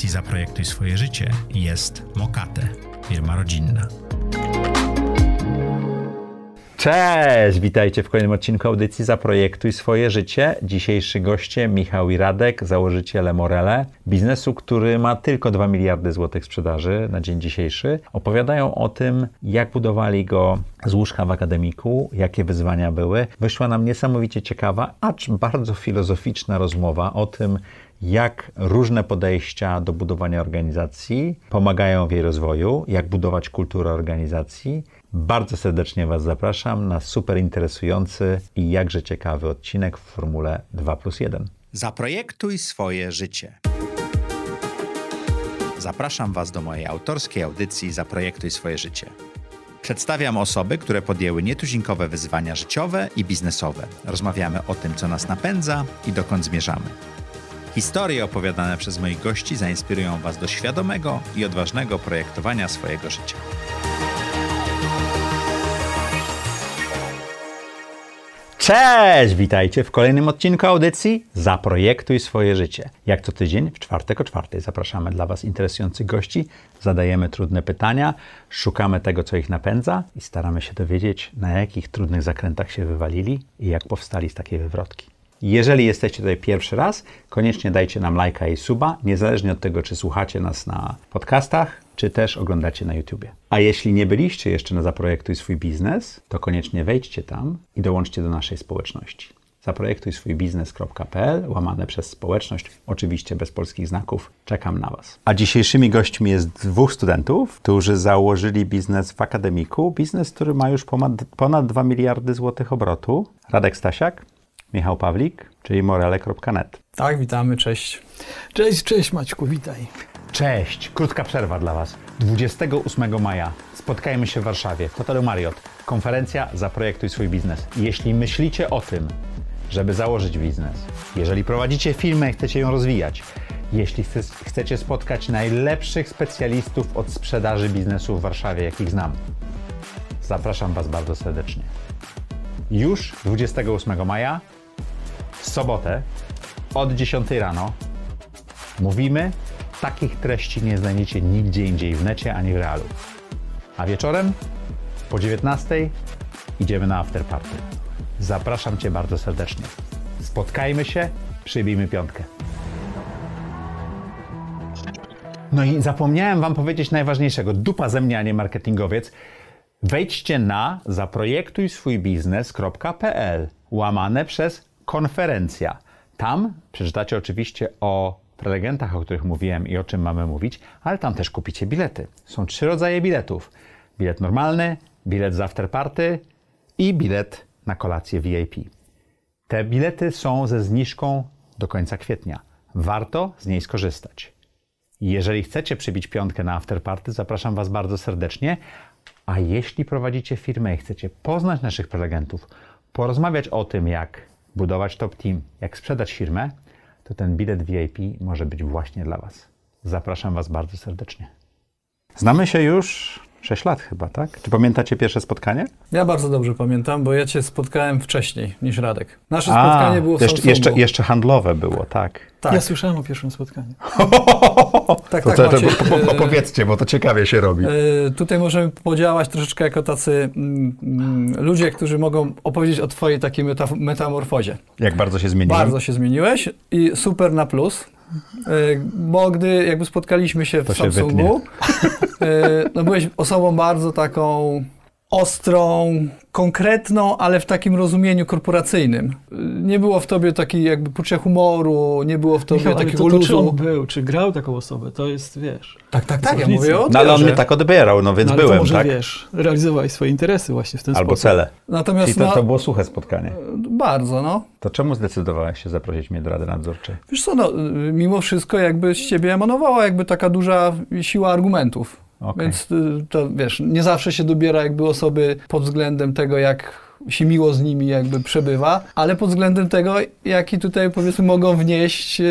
audycji Zaprojektuj swoje życie jest Mokate, firma rodzinna. Cześć, witajcie w kolejnym odcinku audycji Zaprojektuj swoje życie. Dzisiejszy goście Michał i Radek, założyciele Morele, biznesu, który ma tylko 2 miliardy złotych sprzedaży na dzień dzisiejszy. Opowiadają o tym, jak budowali go z łóżka w akademiku, jakie wyzwania były. Wyszła nam niesamowicie ciekawa, acz bardzo filozoficzna rozmowa o tym, jak różne podejścia do budowania organizacji pomagają w jej rozwoju, jak budować kulturę organizacji. Bardzo serdecznie Was zapraszam na super interesujący i jakże ciekawy odcinek w formule 2 plus 1. Zaprojektuj swoje życie. Zapraszam Was do mojej autorskiej audycji Zaprojektuj swoje życie. Przedstawiam osoby, które podjęły nietuzinkowe wyzwania życiowe i biznesowe. Rozmawiamy o tym, co nas napędza i dokąd zmierzamy. Historie opowiadane przez moich gości zainspirują Was do świadomego i odważnego projektowania swojego życia. Cześć, witajcie w kolejnym odcinku audycji Zaprojektuj swoje życie. Jak co tydzień, w czwartek o czwartej zapraszamy dla Was interesujących gości, zadajemy trudne pytania, szukamy tego, co ich napędza i staramy się dowiedzieć, na jakich trudnych zakrętach się wywalili i jak powstali z takiej wywrotki. Jeżeli jesteście tutaj pierwszy raz, koniecznie dajcie nam lajka i suba, niezależnie od tego, czy słuchacie nas na podcastach, czy też oglądacie na YouTubie. A jeśli nie byliście jeszcze na Zaprojektuj swój biznes, to koniecznie wejdźcie tam i dołączcie do naszej społeczności. Zaprojektuj swój biznes.pl, łamane przez społeczność, oczywiście bez polskich znaków. Czekam na Was. A dzisiejszymi gośćmi jest dwóch studentów, którzy założyli biznes w akademiku. Biznes, który ma już ponad, ponad 2 miliardy złotych obrotu. Radek Stasiak, Michał Pawlik, czyli morele.net. Tak, witamy, cześć. Cześć, cześć Maćku, witaj. Cześć, krótka przerwa dla Was. 28 maja spotkajmy się w Warszawie w hotelu Marriott. Konferencja Zaprojektuj swój biznes. Jeśli myślicie o tym, żeby założyć biznes, jeżeli prowadzicie firmę i chcecie ją rozwijać, jeśli chcecie spotkać najlepszych specjalistów od sprzedaży biznesu w Warszawie, jakich znam, zapraszam Was bardzo serdecznie. Już 28 maja, w sobotę, od 10 rano, mówimy Takich treści nie znajdziecie nigdzie indziej w necie ani w realu. A wieczorem po 19 idziemy na afterparty. Zapraszam Cię bardzo serdecznie. Spotkajmy się, przybijmy piątkę. No i zapomniałem Wam powiedzieć najważniejszego. Dupa ze mnie, a nie marketingowiec. Wejdźcie na zaprojektuj swój biznes.pl łamane przez konferencja. Tam przeczytacie oczywiście o prelegentach, o których mówiłem i o czym mamy mówić, ale tam też kupicie bilety. Są trzy rodzaje biletów. Bilet normalny, bilet z afterparty i bilet na kolację VIP. Te bilety są ze zniżką do końca kwietnia. Warto z niej skorzystać. Jeżeli chcecie przybić piątkę na afterparty, zapraszam Was bardzo serdecznie. A jeśli prowadzicie firmę i chcecie poznać naszych prelegentów, porozmawiać o tym, jak budować top team, jak sprzedać firmę, to ten bilet VIP może być właśnie dla Was. Zapraszam Was bardzo serdecznie. Znamy się już 6 lat chyba, tak? Czy pamiętacie pierwsze spotkanie? Ja bardzo dobrze pamiętam, bo ja Cię spotkałem wcześniej niż Radek. Nasze A, spotkanie było w jeszcze, jeszcze, jeszcze handlowe było, tak. tak. Ja słyszałem o pierwszym spotkaniu. tak, to, tak, to, to, po, po, opowiedzcie, bo to ciekawie się robi. E, tutaj możemy podziałać troszeczkę jako tacy mm, mm, ludzie, którzy mogą opowiedzieć o Twojej takiej metamorfozie. Jak bardzo się zmieniłeś? Bardzo się zmieniłeś i super na plus. Bo gdy jakby spotkaliśmy się w to Samsungu, się e, no byłeś osobą bardzo taką ostrą, konkretną, ale w takim rozumieniu korporacyjnym. Nie było w tobie takiej jakby poczucia humoru, nie było w tobie Michał, takiego to, to, luzu. Czy on był, czy grał taką osobę, to jest, wiesz... Tak, tak, tak, ja mówię o No ale on mnie tak odbierał, no więc no, byłem, to może, tak? wiesz, realizowałeś swoje interesy właśnie w ten Albo sposób. cele. Natomiast Czyli to, to było suche spotkanie. Bardzo, no. To czemu zdecydowałeś się zaprosić mnie do Rady Nadzorczej? Wiesz co, no, mimo wszystko jakby z ciebie emanowała jakby taka duża siła argumentów. Okay. Więc y, to wiesz, nie zawsze się dobiera jakby osoby pod względem tego, jak się miło z nimi jakby przebywa, ale pod względem tego, jaki tutaj powiedzmy mogą wnieść y,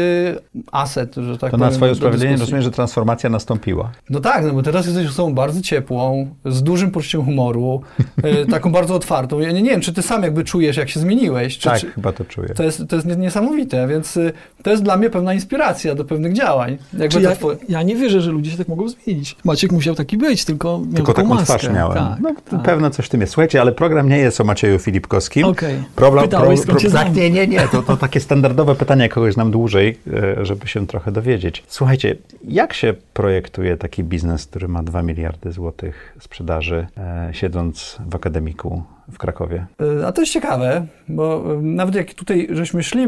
aset, że tak To powiem. na swoje usprawiedliwienie rozumiem, że transformacja nastąpiła. No tak, no bo teraz jesteś osobą bardzo ciepłą, z dużym poczuciem humoru, y, taką bardzo otwartą. Ja nie, nie wiem, czy ty sam jakby czujesz, jak się zmieniłeś. Czy, tak, czy, chyba to czuję. to jest, to jest nie- niesamowite, więc y, to jest dla mnie pewna inspiracja do pewnych działań. Jakby ja, twoje- ja nie wierzę, że ludzie się tak mogą zmienić. Maciek musiał taki być, tylko miał Tylko taką taką maskę. twarz miałem. Tak, no, tak. pewno coś w tym jest. Słuchajcie, ale program nie jest o Macieju Filipkowskim. Okej. Problem, Pytałeś, skąd cię tak, nie, nie, nie. To, to takie standardowe pytanie, kogoś znam dłużej, e, żeby się trochę dowiedzieć. Słuchajcie, jak się projektuje taki biznes, który ma 2 miliardy złotych sprzedaży, e, siedząc w akademiku w Krakowie? Y, A to jest ciekawe, bo y, nawet jak tutaj żeśmy szli,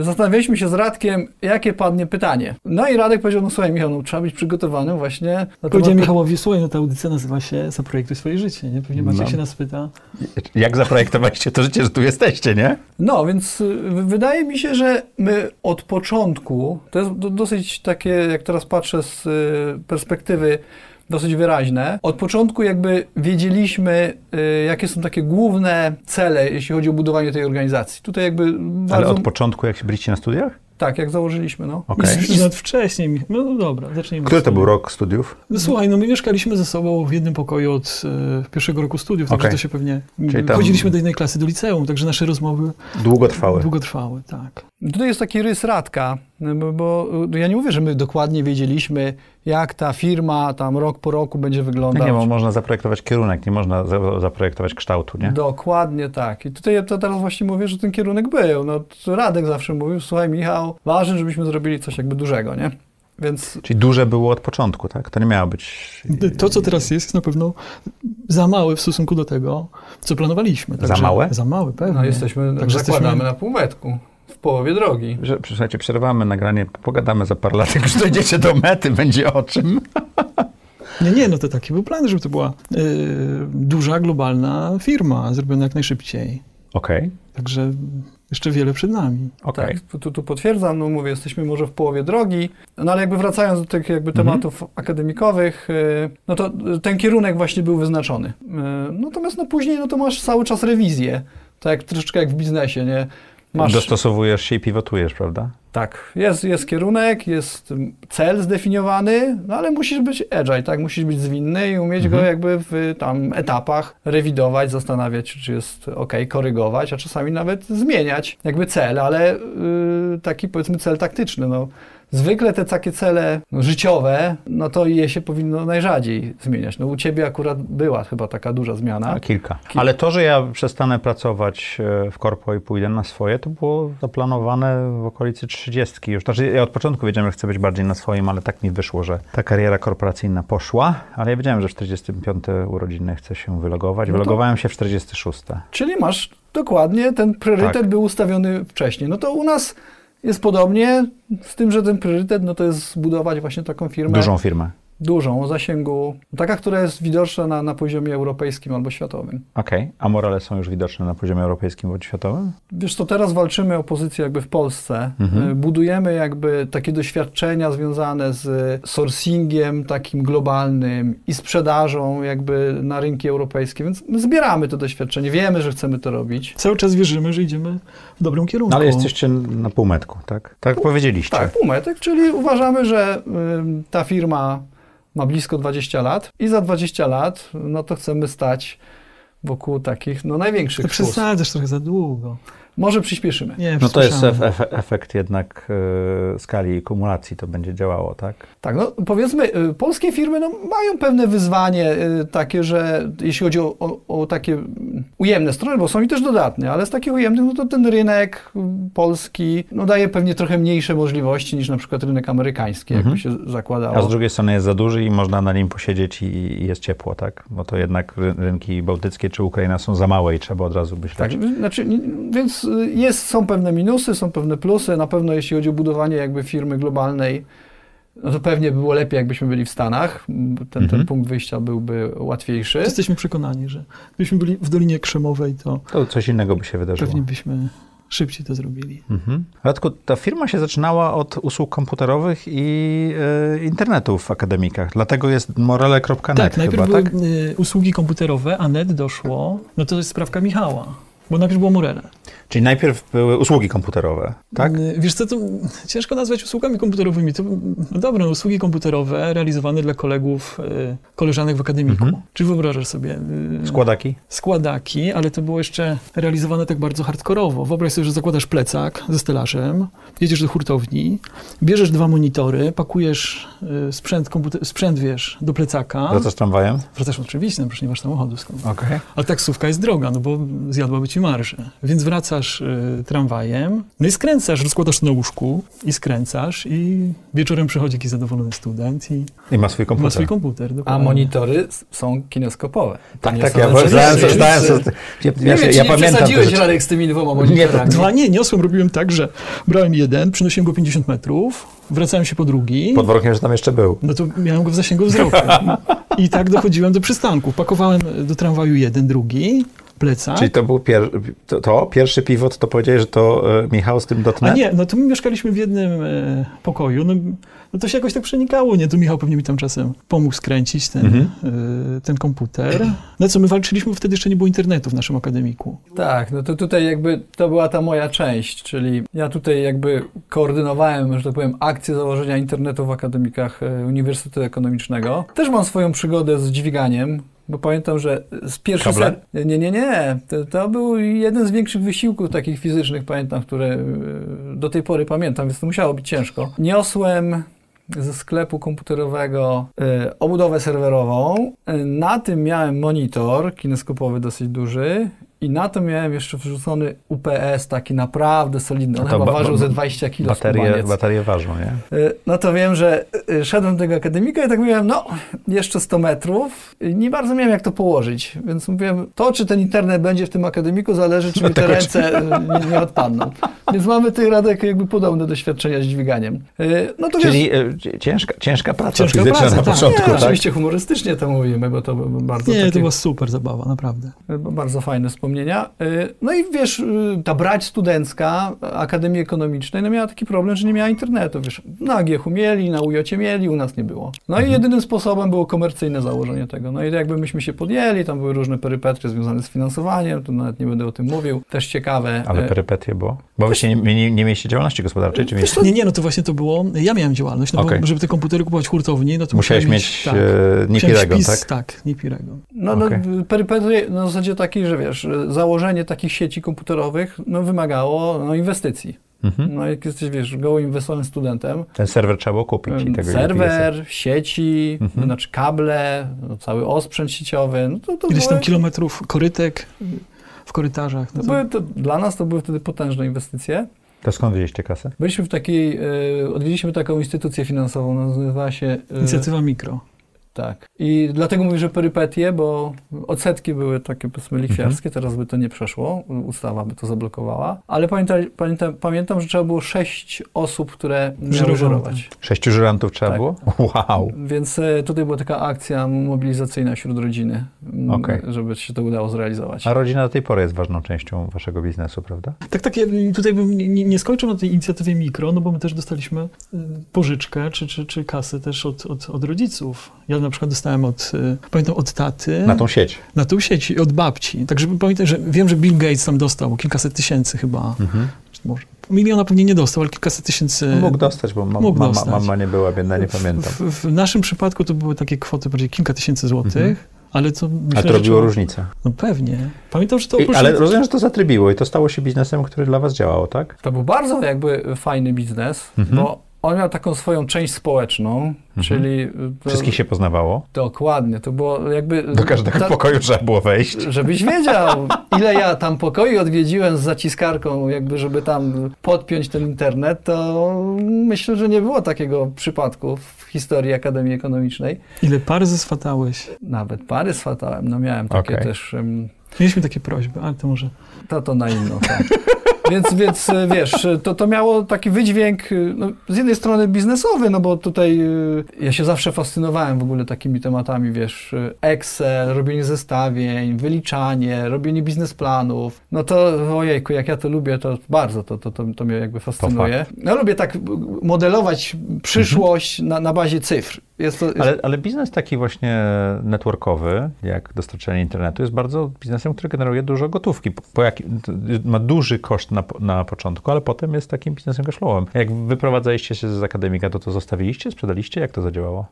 y, zastanawialiśmy się z Radkiem, jakie padnie pytanie. No i Radek powiedział, no słuchaj Michał, no, trzeba być przygotowanym właśnie na Powiedziałem temat- Michałowi, słuchaj, no ta audycja nazywa się Zaprojektuj swoje życie, nie? Pewnie Maciek No. się nas pyta. Jak zaprojektowaliście to życie, że tu jesteście, nie? No, więc wydaje mi się, że my od początku, to jest do, dosyć takie, jak teraz patrzę z perspektywy, dosyć wyraźne. Od początku jakby wiedzieliśmy, y, jakie są takie główne cele, jeśli chodzi o budowanie tej organizacji. Tutaj jakby Ale bardzo... od początku, jak się byliście na studiach? Tak, jak założyliśmy, no. Okej. I nawet wcześniej. No, no dobra, zacznijmy. Który to był rok studiów? No, słuchaj, no my mieszkaliśmy ze sobą w jednym pokoju od e, pierwszego roku studiów, także Okej. to się pewnie... Czyli tam- Chodziliśmy do jednej klasy, do liceum, także nasze rozmowy Długo trwały. długo trwały, tak. Tutaj jest taki rys Radka, no bo, bo ja nie mówię, że my dokładnie wiedzieliśmy, jak ta firma tam rok po roku będzie wyglądać. Nie, bo można zaprojektować kierunek, nie można za- zaprojektować kształtu, nie? Dokładnie tak. I tutaj to teraz właśnie mówię, że ten kierunek był. No, Radek zawsze mówił, słuchaj Michał, ważne, żebyśmy zrobili coś jakby dużego, nie? Więc Czyli duże było od początku, tak? To nie miało być... To, co teraz jest, jest na pewno za małe w stosunku do tego, co planowaliśmy. Za małe? Za małe, pewnie. no, jesteśmy, Także zakładamy jesteśmy- na półmetku, w połowie drogi. Że, słuchajcie, przerwamy nagranie, pogadamy za parę lat, jak już dojdziecie do mety, będzie o czym. Nie, nie, no to taki był plan, żeby to była y, duża, globalna firma, zrobiona jak najszybciej. Okej, Także jeszcze wiele przed nami. okej. Tak, tu, tu potwierdzam, no mówię, jesteśmy może w połowie drogi, no ale jakby wracając do tych jakby Mhm. tematów akademikowych, y, no to ten kierunek właśnie był wyznaczony. Y, Natomiast no później no to masz cały czas rewizję, tak troszeczkę jak w biznesie, nie? Masz, Dostosowujesz się i pivotujesz, prawda? tak, jest, jest kierunek, jest cel zdefiniowany, no ale musisz być agile, tak? Musisz być zwinny i umieć Mhm. go jakby w tam etapach rewidować, zastanawiać, czy jest ok, korygować, a czasami nawet zmieniać jakby cel, ale y, taki powiedzmy cel taktyczny, no. Zwykle te takie cele no, życiowe, no to je się powinno najrzadziej zmieniać. No u ciebie akurat była chyba taka duża zmiana. A, kilka. Kil- Ale to, że ja przestanę pracować e, w korpo i pójdę na swoje, to było zaplanowane w okolicy 30 już. Znaczy, ja od początku wiedziałem, że chcę być bardziej na swoim, ale tak mi wyszło, że ta kariera korporacyjna poszła, ale ja wiedziałem, że w 45 urodziny chcę się wylogować. No to- Wylogowałem się w 46. Czyli masz dokładnie, ten priorytet Tak. był ustawiony wcześniej. No to u nas jest podobnie, z tym, że ten priorytet no to jest zbudować właśnie taką firmę Dużą firmę. Dużą o zasięgu, taka, która jest widoczna na, na poziomie europejskim albo światowym. Okej. A morale są już widoczne na poziomie europejskim bądź światowym? Wiesz co, teraz walczymy o pozycję jakby w Polsce. Mhm. Y, Budujemy jakby takie doświadczenia związane z sourcingiem takim globalnym i sprzedażą jakby na rynki europejskie, więc my zbieramy to doświadczenie, wiemy, że chcemy to robić. Cały czas wierzymy, że idziemy w dobrym kierunku. No, ale jesteście na półmetku, tak? Tak powiedzieliście. Tak, półmetek, czyli uważamy, że ym, ta firma ma blisko 20 lat i za 20 lat, no to chcemy stać wokół takich, no największych To plus. przesadzasz trochę za długo. Może przyspieszymy. Nie, No to jest efekt jednak e, skali i kumulacji, to będzie działało, tak? Tak, no powiedzmy, y, polskie firmy no, mają pewne wyzwanie y, takie, że jeśli chodzi o, o, o takie ujemne strony, bo są i też dodatne, ale z takich ujemnych, no to ten rynek y, polski no, daje pewnie trochę mniejsze możliwości niż na przykład rynek amerykański, Mhm. jakby się zakładało. A z drugiej strony jest za duży i można na nim posiedzieć i, i jest ciepło, tak? Bo to jednak ry- rynki bałtyckie czy Ukraina są za małe i trzeba od razu myśleć. Tak, znaczy, więc y, jest, są pewne minusy, są pewne plusy. Na pewno jeśli chodzi o budowanie jakby firmy globalnej, no to pewnie by było lepiej, jakbyśmy byli w Stanach. Ten, ten Mhm. punkt wyjścia byłby łatwiejszy. Jesteśmy przekonani, że gdybyśmy byli w Dolinie Krzemowej, to To coś innego by się wydarzyło. pewnie byśmy szybciej to zrobili. Mhm. Radku, ta firma się zaczynała od usług komputerowych i e, internetu w akademikach, dlatego jest morele.net Tak, najpierw chyba, były tak? y, usługi komputerowe, a net doszło, no to jest sprawka Michała, bo najpierw było Morele. Czyli najpierw były usługi komputerowe, tak? Y, Wiesz co, to ciężko nazwać usługami komputerowymi. To no dobra, no, usługi komputerowe realizowane dla kolegów, y, koleżanek w akademiku. Mhm. Czy wyobrażasz sobie? y, Składaki? składaki, ale to było jeszcze realizowane tak bardzo hardkorowo. Wyobraź sobie, że zakładasz plecak ze stelażem, jedziesz do hurtowni, bierzesz dwa monitory, pakujesz y, sprzęt, komputer, sprzęt wiesz, do plecaka. Wracasz tramwajem? Wracasz oczywiście, no przecież nie masz samochodu skąd. Okej. A taksówka jest droga, no bo zjadłaby ci marżę. Więc wracasz y, tramwajem, no i skręcasz, rozkładasz to na łóżku i skręcasz i wieczorem przychodzi jakiś zadowolony student i I ma swój komputer. ma swój komputer. A monitory są kineskopowe. Tak, nie tak, ja zdałem, więc, zdałem sobie... Ja, Nie ja, wiem, ja, nie pamiętam rzeczy. Radek, z tymi dwoma monitorami. Dwa nie, niosłem, robiłem tak, że brałem jeden, przynosiłem go 50 metrów, wracałem się po drugi, Pod warunkiem, że tam jeszcze był. no to miałem go w zasięgu wzroku. I tak dochodziłem do przystanku. Pakowałem do tramwaju jeden, drugi, plecak. Czyli to był pier... to, to pierwszy pivot, to powiedziałeś, że to e, Michał z tym A dotnet? nie, no to my mieszkaliśmy w jednym e, pokoju, no, no to się jakoś tak przenikało, nie? To Michał pewnie mi tam czasem pomógł skręcić ten, Mhm. e, ten komputer. No co, my walczyliśmy, wtedy jeszcze nie było internetu w naszym akademiku. Tak, no to tutaj jakby to była ta moja część, czyli ja tutaj jakby koordynowałem, że tak powiem, akcję założenia internetu w akademikach e, Uniwersytetu Ekonomicznego. Też mam swoją przygodę z dźwiganiem, bo pamiętam, że z pierwszych... Kable? Nie, nie, nie. To, to był jeden z większych wysiłków takich fizycznych, pamiętam, które e, do tej pory pamiętam, więc to musiało być ciężko. Niosłem ze sklepu komputerowego e, obudowę serwerową. E, na tym miałem monitor kineskopowy dosyć duży i na to miałem jeszcze wrzucony UPS taki naprawdę solidny. On To chyba ba- ważył ze 20 kg Baterie, baterie ważą, nie? E, No to wiem, że e, szedłem do tego akademika i tak mówiłem, no jeszcze 100 metrów. I nie bardzo miałem jak to położyć, więc mówiłem, to czy ten internet będzie w tym akademiku zależy, czy mi te tego ręce e, nie, nie odpadną. Więc mamy tych Radek jakby podobne doświadczenia z dźwiganiem. No to wiesz, Czyli cie- ciężka, ciężka praca Ciężka fizyczna praca, na tak. początku, nie, tak? oczywiście humorystycznie to mówimy, bo to bardzo Nie, takie, to była super zabawa, naprawdę. bardzo fajne wspomnienia. Y, No i wiesz, y, ta brać studencka Akademii Ekonomicznej, no miała taki problem, że nie miała internetu. Wiesz, na AGH mieli, na UJ mieli, u nas nie było. No Mhm. i jedynym sposobem było komercyjne założenie tego. No i jakby myśmy się podjęli, tam były różne perypetrie związane z finansowaniem, to nawet nie będę o tym mówił. Też ciekawe. Ale y, perypetie było? Bo wyście nie, nie, nie mieliście działalności gospodarczej, czy mieliście? Nie, nie, no to właśnie to było, ja miałem działalność, no Okej. bo żeby te komputery kupować hurtowni, no to Musiałeś musiałem mieć tak, e, wpis, tak? Tak, Nipirego. No, no Okej. perypetie na zasadzie takiej, że wiesz, założenie takich sieci komputerowych no, wymagało no, inwestycji. Mhm. No jak jesteś, wiesz, gołym inwestorem studentem, Ten serwer trzeba było kupić i tego serwer, sieci, Mhm. znaczy kable, no, cały osprzęt sieciowy, no to, to, Ileś były, tam kilometrów korytek y, w korytarzach. No to były, to, dla nas to były wtedy potężne inwestycje. To skąd wzięliście kasę? Byliśmy w takiej, e, odwiedziliśmy taką instytucję finansową, nazywała się... E, Inicjatywa mikro. Tak. I dlatego mówię, że perypetie, bo odsetki były takie powiedzmy lichwiarskie, Mhm. teraz by to nie przeszło, ustawa by to zablokowała, ale pamięta, pamiętam, pamiętam, że trzeba było sześć osób, które miały żerować. Sześciu żyrantów trzeba Tak. było? Wow! Więc e, tutaj była taka akcja mobilizacyjna wśród rodziny, m, Okej. żeby się to udało zrealizować. A rodzina do tej pory jest ważną częścią waszego biznesu, prawda? Tak, tak, ja tutaj bym nie, nie nie skończył na tej inicjatywie mikro, no bo my też dostaliśmy y, pożyczkę czy, czy, czy kasę też od, od, od rodziców. Ja na przykład dostałem od, y, pamiętam, od taty. Na tą sieć. na tą sieć i od babci. Także pamiętam, że wiem, że Bill Gates tam dostał kilkaset tysięcy chyba. Mhm. Może, miliona pewnie nie dostał, ale kilkaset tysięcy. Mógł dostać, bo ma, mógł mama, dostać. mama nie była biedna, nie pamiętam. W, w naszym przypadku to były takie kwoty bardziej kilka tysięcy złotych, Mhm. ale to myślę, Ale to robiło różnicę. No pewnie. Pamiętam, że to I, ale rozumiem, że to zatrybiło i to stało się biznesem, który dla was działało, tak? To był bardzo jakby fajny biznes, Mhm. bo on miał taką swoją część społeczną, czyli... To, Wszystkich się poznawało. Dokładnie, to było jakby... Do każdego ta- pokoju trzeba było wejść. Żebyś wiedział, ile ja tam pokoi odwiedziłem z zaciskarką, jakby żeby tam podpiąć ten internet, to myślę, że nie było takiego przypadku w historii Akademii Ekonomicznej. Ile par zeswatałeś? Nawet pary swatałem, no miałem takie Okej. też, em, Mieliśmy takie prośby, ale to może... to to na inną. Tak. Więc, więc e, wiesz, to, to miało taki wydźwięk e, no, z jednej strony biznesowy, no bo tutaj e, ja się zawsze fascynowałem w ogóle takimi tematami, wiesz, Excel, robienie zestawień, wyliczanie, robienie biznesplanów. No to ojejku, jak ja to lubię, to bardzo to, to, to, to mnie jakby fascynuje. No lubię tak modelować przyszłość mhm. na, na bazie cyfr. Jest to, jest... Ale, ale biznes taki właśnie networkowy, jak dostarczanie internetu, jest bardzo biznesem, który generuje dużo gotówki. Po ma duży koszt na, na początku, ale potem jest takim biznesem cashflowem. Jak wyprowadzaliście się z akademika, to to zostawiliście, sprzedaliście? Jak to zadziałało?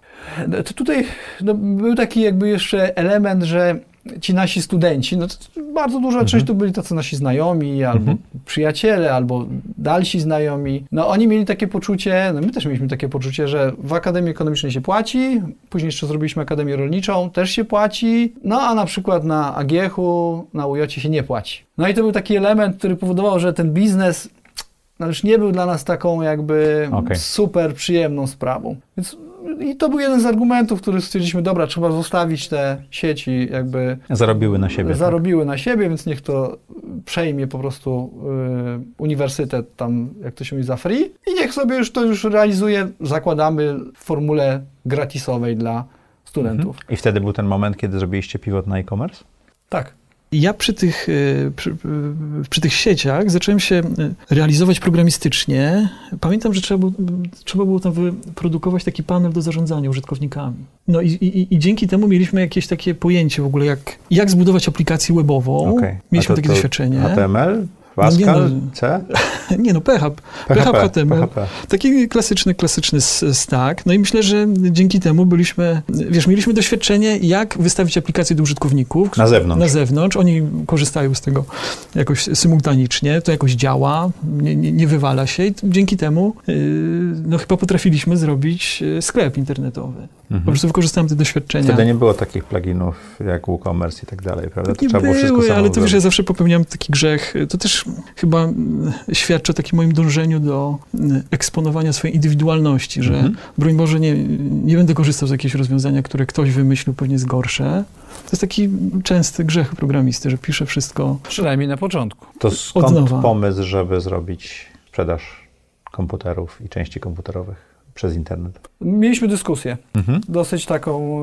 No, to tutaj no, był taki jakby jeszcze element, że ci nasi studenci, no bardzo duża mhm. część to byli tacy nasi znajomi, albo mhm. przyjaciele, albo dalsi znajomi. No oni mieli takie poczucie, no my też mieliśmy takie poczucie, że w Akademii Ekonomicznej się płaci, później jeszcze zrobiliśmy Akademię Rolniczą, też się płaci, no a na przykład na Agiechu, na Ujocie się nie płaci. No i to był taki element, który powodował, że ten biznes no już nie był dla nas taką jakby okay. super przyjemną sprawą. Więc i to był jeden z argumentów, który stwierdziliśmy, dobra, trzeba zostawić te sieci jakby... Zarobiły na siebie. Zarobiły tak? na siebie, więc niech to przejmie po prostu y, uniwersytet tam, jak to się mówi, za free i niech sobie już to już realizuje, zakładamy w formule gratisowej dla studentów. Mhm. I wtedy był ten moment, kiedy zrobiliście pivot na e-commerce? Tak. Ja przy tych, e, przy, przy, tych sieciach zacząłem się e, realizować programistycznie. Pamiętam, że trzeba było, trzeba było tam wyprodukować taki panel do zarządzania użytkownikami. No i, i, i dzięki temu mieliśmy jakieś takie pojęcie w ogóle, jak, jak zbudować aplikację webową. Okay. Mieliśmy to, takie to doświadczenie. HTML, Pascal, no, C? Nie no, PHP. PHP, HTML. PHP. Taki klasyczny, klasyczny stack. No i myślę, że dzięki temu byliśmy, wiesz, mieliśmy doświadczenie, jak wystawić aplikację do użytkowników. Na zewnątrz. Na zewnątrz. Oni korzystają z tego jakoś symultanicznie, to jakoś działa, nie, nie, nie wywala się i dzięki temu yy, no chyba potrafiliśmy zrobić yy, sklep internetowy. Mhm. Po prostu wykorzystałem te doświadczenia. Wtedy nie było takich pluginów jak WooCommerce i tak dalej, prawda? To nie trzeba było wszystko ale to wiesz, ja zawsze popełniam taki grzech. To też chyba mm, świadczy o takim moim dążeniu do mm, eksponowania swojej indywidualności, że mhm. broń Boże nie, nie będę korzystał z jakiegoś rozwiązania, które ktoś wymyślił, pewnie jest gorsze. To jest taki częsty grzech programisty, że pisze wszystko. Przynajmniej na początku. To skąd pomysł, żeby zrobić sprzedaż komputerów i części komputerowych? Przez internet? Mieliśmy dyskusję, mhm. dosyć taką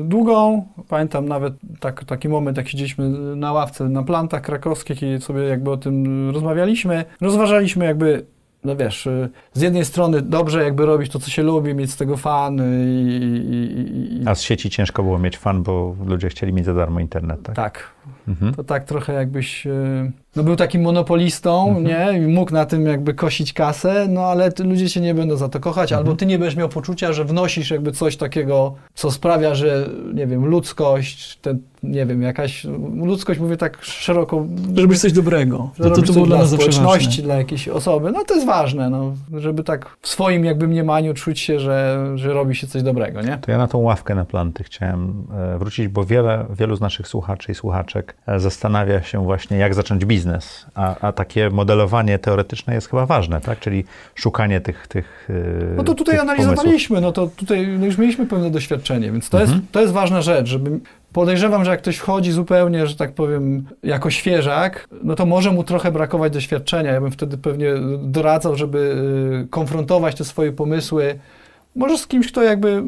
y, długą. Pamiętam nawet tak, taki moment, jak siedzieliśmy na ławce na plantach krakowskich i sobie jakby o tym rozmawialiśmy. Rozważaliśmy jakby no wiesz, y, z jednej strony dobrze jakby robić to, co się lubi, mieć z tego fan i, i, i... A z sieci ciężko było mieć fan, bo ludzie chcieli mieć za darmo internet, tak? Tak. Mhm. To tak trochę jakbyś y, no był takim monopolistą, mhm. nie? I mógł na tym jakby kosić kasę, no ale ludzie cię nie będą za to kochać, mhm. albo ty nie będziesz miał poczucia, że wnosisz jakby coś takiego, co sprawia, że, nie wiem, ludzkość, ten, nie wiem, jakaś, ludzkość mówię tak szeroko. Żeby coś dobrego. To, to, to było dla, dla społeczności, dla jakiejś osoby. No to jest ważne, no, żeby tak w swoim jakby mniemaniu czuć się, że, że robi się coś dobrego, nie? To ja na tą ławkę na planty chciałem e, wrócić, bo wiele, wielu z naszych słuchaczy i słuchaczek e, zastanawia się właśnie, jak zacząć biznes a, a takie modelowanie teoretyczne jest chyba ważne, tak? Czyli szukanie tych, tych y, No to tutaj analizowaliśmy, pomysłów. no to tutaj no już mieliśmy pewne doświadczenie, więc to, mhm. jest, to jest ważna rzecz, żeby Podejrzewam, że jak ktoś wchodzi zupełnie, że tak powiem, jako świeżak, no to może mu trochę brakować doświadczenia. Ja bym wtedy pewnie doradzał, żeby y, konfrontować te swoje pomysły może z kimś, kto jakby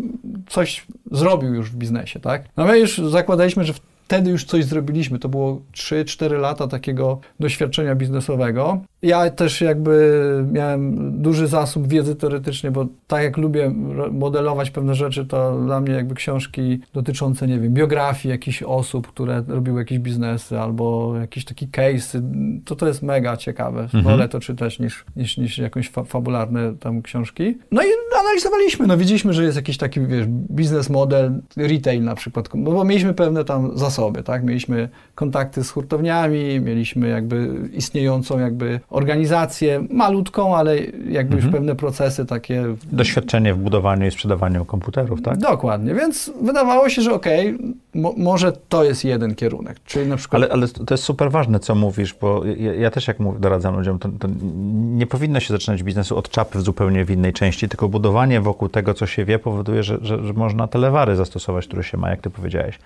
coś zrobił już w biznesie, tak? No my już zakładaliśmy, że wtedy już coś zrobiliśmy. To było 3-4 lata takiego doświadczenia biznesowego. Ja też jakby miałem duży zasób wiedzy teoretycznej, bo tak jak lubię modelować pewne rzeczy, to dla mnie jakby książki dotyczące, nie wiem, biografii jakichś osób, które robiły jakieś biznesy albo jakieś takie case, to to jest mega ciekawe. Mhm. Wolę to czytać niż, niż, niż jakąś fa fabularne tam książki. No i analizowaliśmy, no widzieliśmy, że jest jakiś taki, wiesz, biznes model, retail na przykład, bo, bo mieliśmy pewne tam zasoby, tak? Mieliśmy kontakty z hurtowniami, mieliśmy jakby istniejącą jakby organizację, malutką, ale jakby mhm. już pewne procesy takie... Doświadczenie w budowaniu i sprzedawaniu komputerów, tak? Dokładnie, więc wydawało się, że okej, okay, mo może to jest jeden kierunek, czyli na przykład... Ale, ale to jest super ważne, co mówisz, bo ja, ja też jak mów, doradzam ludziom, to, to, nie powinno się zaczynać biznesu od czapy w zupełnie w innej części, tylko budowanie wokół tego, co się wie, powoduje, że, że, że można te lewary zastosować, które się ma, jak ty powiedziałeś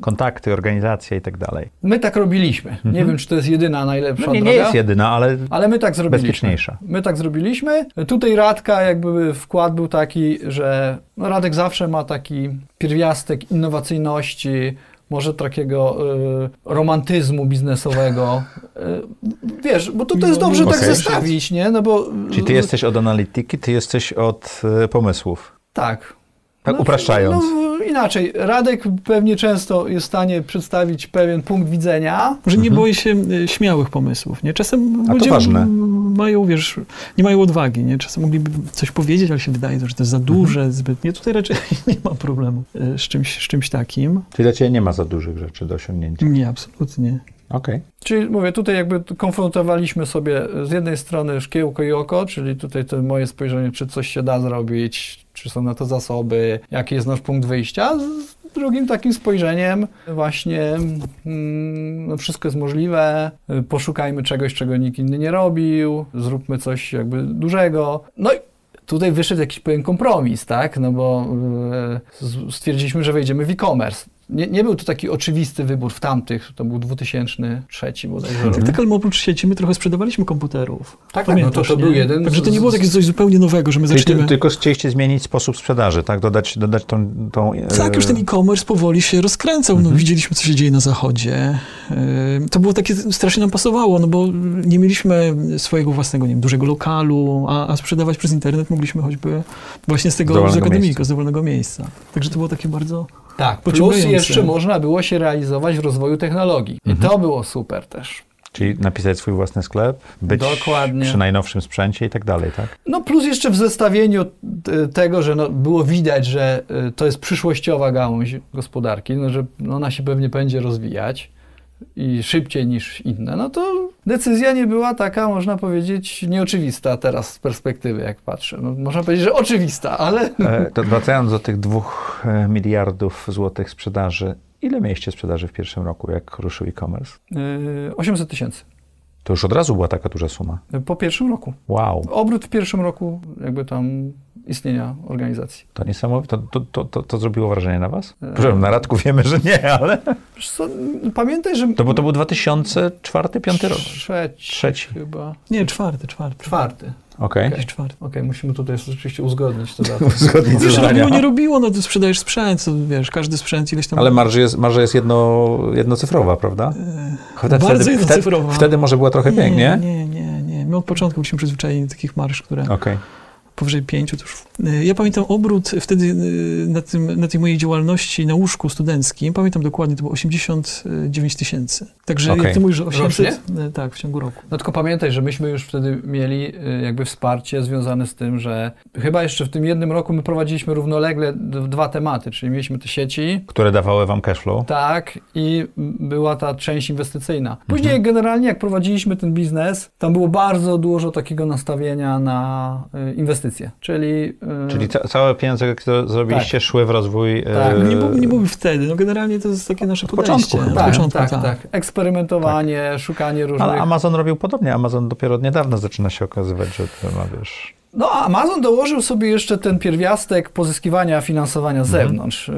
kontakty, organizacja i tak dalej. My tak robiliśmy. Nie mhm. wiem, czy to jest jedyna, najlepsza no nie, droga. nie jest jedyna, ale... Ale my tak zrobiliśmy. Bezpieczniejsza. My tak zrobiliśmy. Tutaj Radka jakby wkład był taki, że no Radek zawsze ma taki pierwiastek innowacyjności, może takiego y, romantyzmu biznesowego. Y, wiesz, bo to, to jest dobrze Okay. tak zestawić, nie? No bo, Czyli ty jesteś od analityki, ty jesteś od y, pomysłów. Tak. Tak upraszczając. No, inaczej, Radek pewnie często jest w stanie przedstawić pewien punkt widzenia. Że nie boi się y, śmiałych pomysłów, nie? Czasem Mhm. to ludzie mają, wiesz, nie mają odwagi, nie? Czasem mogliby coś powiedzieć, ale się wydaje, że to jest za duże, Mhm. zbytnie. Tutaj raczej nie ma problemu y, z czymś, z czymś takim. Czyli dla ciebie nie ma za dużych rzeczy do osiągnięcia. Nie, absolutnie. Okej. Czyli mówię, tutaj jakby konfrontowaliśmy sobie z jednej strony szkiełko i oko, czyli tutaj to moje spojrzenie, czy coś się da zrobić, czy są na to zasoby, jaki jest nasz punkt wyjścia. Z drugim takim spojrzeniem właśnie mm, no wszystko jest możliwe, poszukajmy czegoś, czego nikt inny nie robił, zróbmy coś jakby dużego. No i tutaj wyszedł jakiś pewien kompromis, tak? No bo z- stwierdziliśmy, że wejdziemy w e-commerce. Nie, nie był to taki oczywisty wybór w tamtych, to był 2003 bodajże. Tak, tak, ale oprócz sieci my trochę sprzedawaliśmy komputerów. Tak, Pamiętasz, no to, to nie? był jeden Także to nie było takie coś zupełnie nowego, że my Czyli ty, zaczniemy... tylko chcieliście zmienić sposób sprzedaży, tak? Dodać, dodać tą... tą Tak, już ten e-commerce powoli się rozkręcał. Mhm. No, widzieliśmy, co się dzieje na zachodzie. Yy, To było takie, strasznie nam pasowało, no bo nie mieliśmy swojego własnego, nie wiem, dużego lokalu, a, a sprzedawać przez internet mogliśmy choćby właśnie z tego, Z akademika, miejsca. z dowolnego miejsca. Także to było takie bardzo... Tak, plus jeszcze można było się realizować w rozwoju technologii. I to było super też. Czyli napisać swój własny sklep, być Dokładnie. przy najnowszym sprzęcie i tak dalej, tak? No plus jeszcze w zestawieniu t- tego, że no, było widać, że y, to jest przyszłościowa gałąź gospodarki, no, że no, ona się pewnie będzie rozwijać i szybciej niż inne, no to decyzja nie była taka, można powiedzieć, nieoczywista teraz z perspektywy, jak patrzę. No, można powiedzieć, że oczywista, ale E, to wracając do tych dwóch e, miliardów złotych sprzedaży, ile mieliście sprzedaży w pierwszym roku, jak ruszył e-commerce? y, 800 tysięcy To już od razu była taka duża suma. po pierwszym roku. Wow, Obrót w pierwszym roku jakby tam istnienia organizacji. to niesamowite. To, to, to, to, zrobiło wrażenie na was? E. Przepraszam, na Radku wiemy, że nie, ale... Co, pamiętaj, że... To, bo to był 2004-2005 rok. Trzeci, Trzeci. chyba. Nie, czwarty, czwarty. Czwarty. Okej. Czwarty. Okej, musimy tutaj rzeczywiście uzgodnić to datę. Zgodnie ze Wiesz, robiło, nie robiło, no to sprzedajesz sprzęt, to, wiesz, każdy sprzęt ileś tam... Ale marża jest, marża jest jedno, jednocyfrowa, prawda? Wtedy, bardzo wtedy, jednocyfrowa. wtedy może była trochę pięknie, nie? Nie, nie, nie. My od początku byliśmy przyzwyczajeni do takich marsz, które Okej. Powyżej pięciu to już... Y, Ja pamiętam obrót wtedy y, na, tym, na tej mojej działalności na łóżku studenckim, pamiętam dokładnie, to było 89 tysięcy. Także Okej. jak ty mówisz, że 800... Rocznie? y, Tak, w ciągu roku. No tylko pamiętaj, że myśmy już wtedy mieli jakby wsparcie związane z tym, że chyba jeszcze w tym jednym roku my prowadziliśmy równolegle dwa tematy, czyli mieliśmy te sieci, Które dawały wam cashflow. tak, i była ta część inwestycyjna. Później generalnie jak prowadziliśmy ten biznes, tam było bardzo dużo takiego nastawienia na y, inwestycje, czyli... y, Czyli ca całe pieniądze, które zrobiliście, szły w rozwój. Tak. e, Nie, mów- nie mówię wtedy, no generalnie to jest takie nasze Od początku podejście. chyba. Od tak, początku, tak, tak, Eksperymentowanie, szukanie różnych... Ale Amazon robił podobnie. Amazon dopiero od niedawna zaczyna się okazywać, że to ma, wiesz... No, a Amazon dołożył sobie jeszcze ten pierwiastek pozyskiwania finansowania z zewnątrz. Y,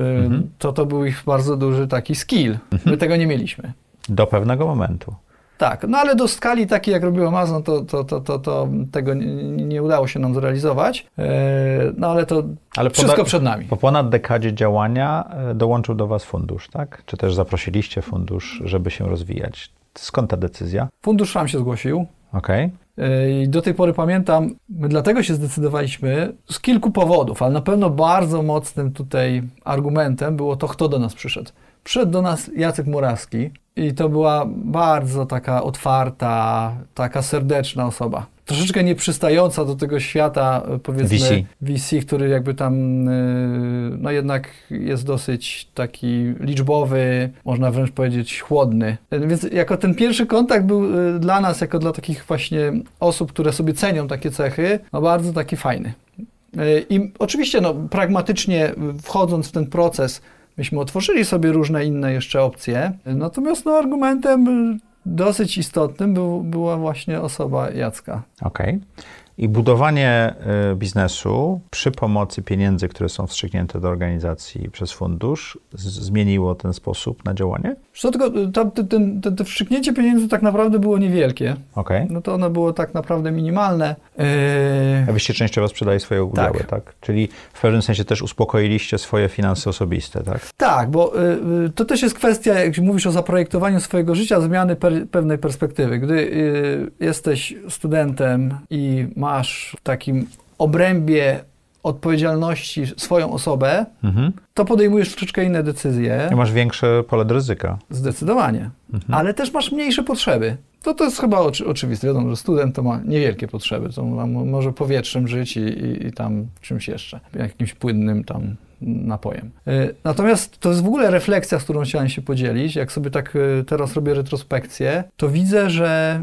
To to był ich bardzo duży taki skill. My tego nie mieliśmy. Do pewnego momentu. Tak, no ale do skali takiej, jak robił Amazon, to, to, to, to, to tego nie, nie udało się nam zrealizować. E, No ale to Ale wszystko przed nami. Po ponad dekadzie działania e, dołączył do was fundusz, tak? Czy też zaprosiliście fundusz, żeby się rozwijać? Skąd ta decyzja? Fundusz sam się zgłosił. Okej. E, I do tej pory pamiętam, my dlatego się zdecydowaliśmy z kilku powodów, ale na pewno bardzo mocnym tutaj argumentem było to, kto do nas przyszedł. Przyszedł do nas Jacek Murawski i to była bardzo taka otwarta, taka serdeczna osoba. Troszeczkę nieprzystająca do tego świata, powiedzmy, VC. VC, który jakby tam, e, no jednak jest dosyć taki liczbowy, można wręcz powiedzieć chłodny. Więc jako ten pierwszy kontakt był e, dla nas, jako dla takich właśnie osób, które sobie cenią takie cechy, no bardzo taki fajny. E, I oczywiście, no, pragmatycznie wchodząc w ten proces, myśmy otworzyli sobie różne inne jeszcze opcje, natomiast no, argumentem y, dosyć istotnym był, była właśnie osoba Jacka. Okej. I budowanie y, biznesu przy pomocy pieniędzy, które są wstrzyknięte do organizacji przez fundusz, zmieniło ten sposób na działanie? Co tylko to, to, to, to wstrzyknięcie pieniędzy tak naprawdę było niewielkie. Okay. No to ono było tak naprawdę minimalne. Yy... A wyście częściowo sprzedali swoje udziały, tak. tak? Czyli w pewnym sensie też uspokoiliście swoje finanse osobiste, tak? Tak, bo y, to też jest kwestia, jak mówisz o zaprojektowaniu swojego życia, zmiany per, pewnej perspektywy. Gdy y, jesteś studentem i masz w takim obrębie odpowiedzialności swoją osobę, mhm. to podejmujesz troszeczkę inne decyzje. I masz większe pole do ryzyka. Zdecydowanie. Mhm. Ale też masz mniejsze potrzeby. To, to jest chyba oczy, oczywiste. Wiadomo, że student to ma niewielkie potrzeby. To może powietrzem żyć i, i, i tam czymś jeszcze. Jakimś płynnym tam napojem. E, natomiast to jest w ogóle refleksja, z którą chciałem się podzielić. Jak sobie tak e, teraz robię retrospekcję, to widzę, że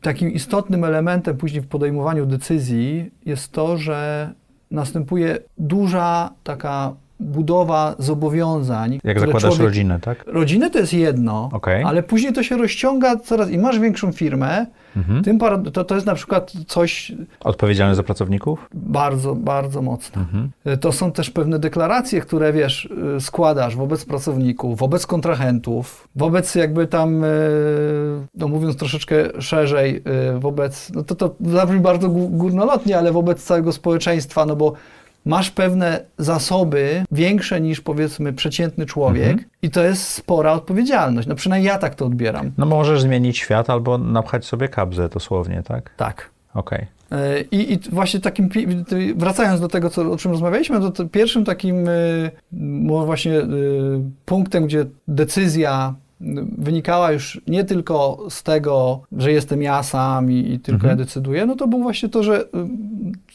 takim istotnym elementem później w podejmowaniu decyzji jest to, że następuje duża taka budowa zobowiązań. Jak zakładasz człowiek... rodzinę, tak? Rodzinę to jest jedno, okay. ale później to się rozciąga coraz i masz większą firmę, mhm. tym to, to jest na przykład coś... Odpowiedzialne za pracowników? Bardzo, bardzo mocno. Mhm. To są też pewne deklaracje, które, wiesz, y, składasz wobec pracowników, wobec kontrahentów, wobec jakby tam, y, no mówiąc troszeczkę szerzej, y, wobec, no to to zabrzmi bardzo górnolotnie, ale wobec całego społeczeństwa, no bo masz pewne zasoby większe niż powiedzmy przeciętny człowiek mhm. i to jest spora odpowiedzialność. No przynajmniej ja tak to odbieram. No możesz zmienić świat albo napchać sobie kabzę dosłownie, tak? Tak. Okej. Okay. E, I, I, właśnie takim, wracając do tego, co, o czym rozmawialiśmy, to, to pierwszym takim e, właśnie e, punktem, gdzie decyzja wynikała już nie tylko z tego, że jestem ja sam i, i tylko mhm. ja decyduję, no to było właśnie to, że y,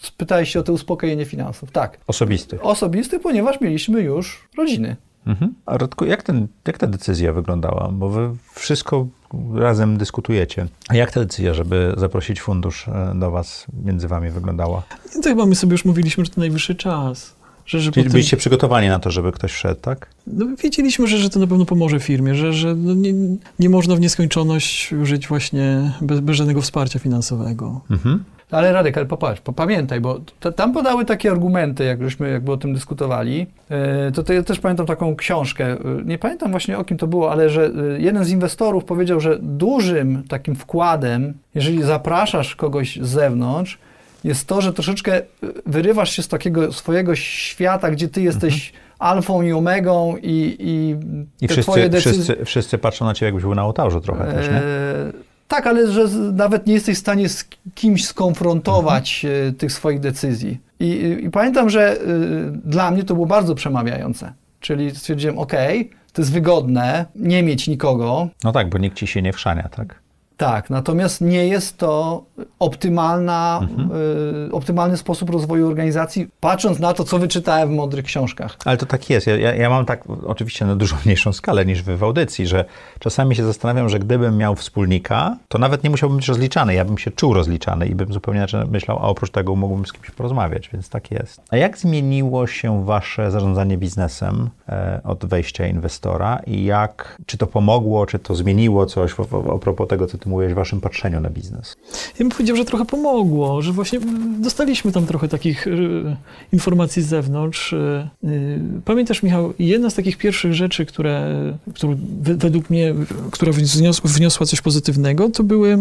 spytałeś się o to uspokojenie finansów. Tak. Osobisty. Osobisty, ponieważ mieliśmy już rodziny. Mhm. A Radku, jak, ten, jak ta decyzja wyglądała? Bo wy wszystko razem dyskutujecie. A jak ta decyzja, żeby zaprosić fundusz e, do was, między wami wyglądała? To chyba my sobie już mówiliśmy, że to najwyższy czas. Że, że Czyli potem... byliście przygotowani na to, żeby ktoś wszedł, tak? No, wiedzieliśmy, że, że to na pewno pomoże firmie, że, że no nie, nie można w nieskończoność żyć właśnie bez, bez żadnego wsparcia finansowego. Mhm. Ale Radek, ale popatrz, pamiętaj, bo to, tam podały takie argumenty, jak żeśmy jakby o tym dyskutowali. E, to, to ja też pamiętam taką książkę, e, nie pamiętam właśnie o kim to było, ale że e, jeden z inwestorów powiedział, że dużym takim wkładem, jeżeli zapraszasz kogoś z zewnątrz, jest to, że troszeczkę wyrywasz się z takiego swojego świata, gdzie ty jesteś mhm. alfą i omegą i, i, I wszyscy, decyzje... wszyscy, wszyscy patrzą na ciebie, jakbyś był na ołtarzu trochę też, nie? Tak, ale że nawet nie jesteś w stanie z kimś skonfrontować mhm. tych swoich decyzji. I, I, pamiętam, że y, dla mnie to było bardzo przemawiające. Czyli stwierdziłem, ok, to jest wygodne nie mieć nikogo. No tak, bo nikt ci się nie wszania, tak? Tak, natomiast nie jest to optymalna, mhm. y, optymalny sposób rozwoju organizacji, patrząc na to, co wyczytałem w mądrych książkach. Ale to tak jest. Ja, ja mam tak oczywiście na dużo mniejszą skalę niż wy w audycji, że czasami się zastanawiam, że gdybym miał wspólnika, to nawet nie musiałbym być rozliczany. Ja bym się czuł rozliczany i bym zupełnie inaczej myślał, a oprócz tego mógłbym z kimś porozmawiać, więc tak jest. A jak zmieniło się wasze zarządzanie biznesem e, od wejścia inwestora i jak, czy to pomogło, czy to zmieniło coś a propos tego, co ty mówiłeś w waszym patrzeniu na biznes? Ja bym powiedział, że trochę pomogło, że właśnie dostaliśmy tam trochę takich y, informacji z zewnątrz. Y, y, pamiętasz, Michał, jedna z takich pierwszych rzeczy, które, które według mnie, która wniosła coś pozytywnego, to były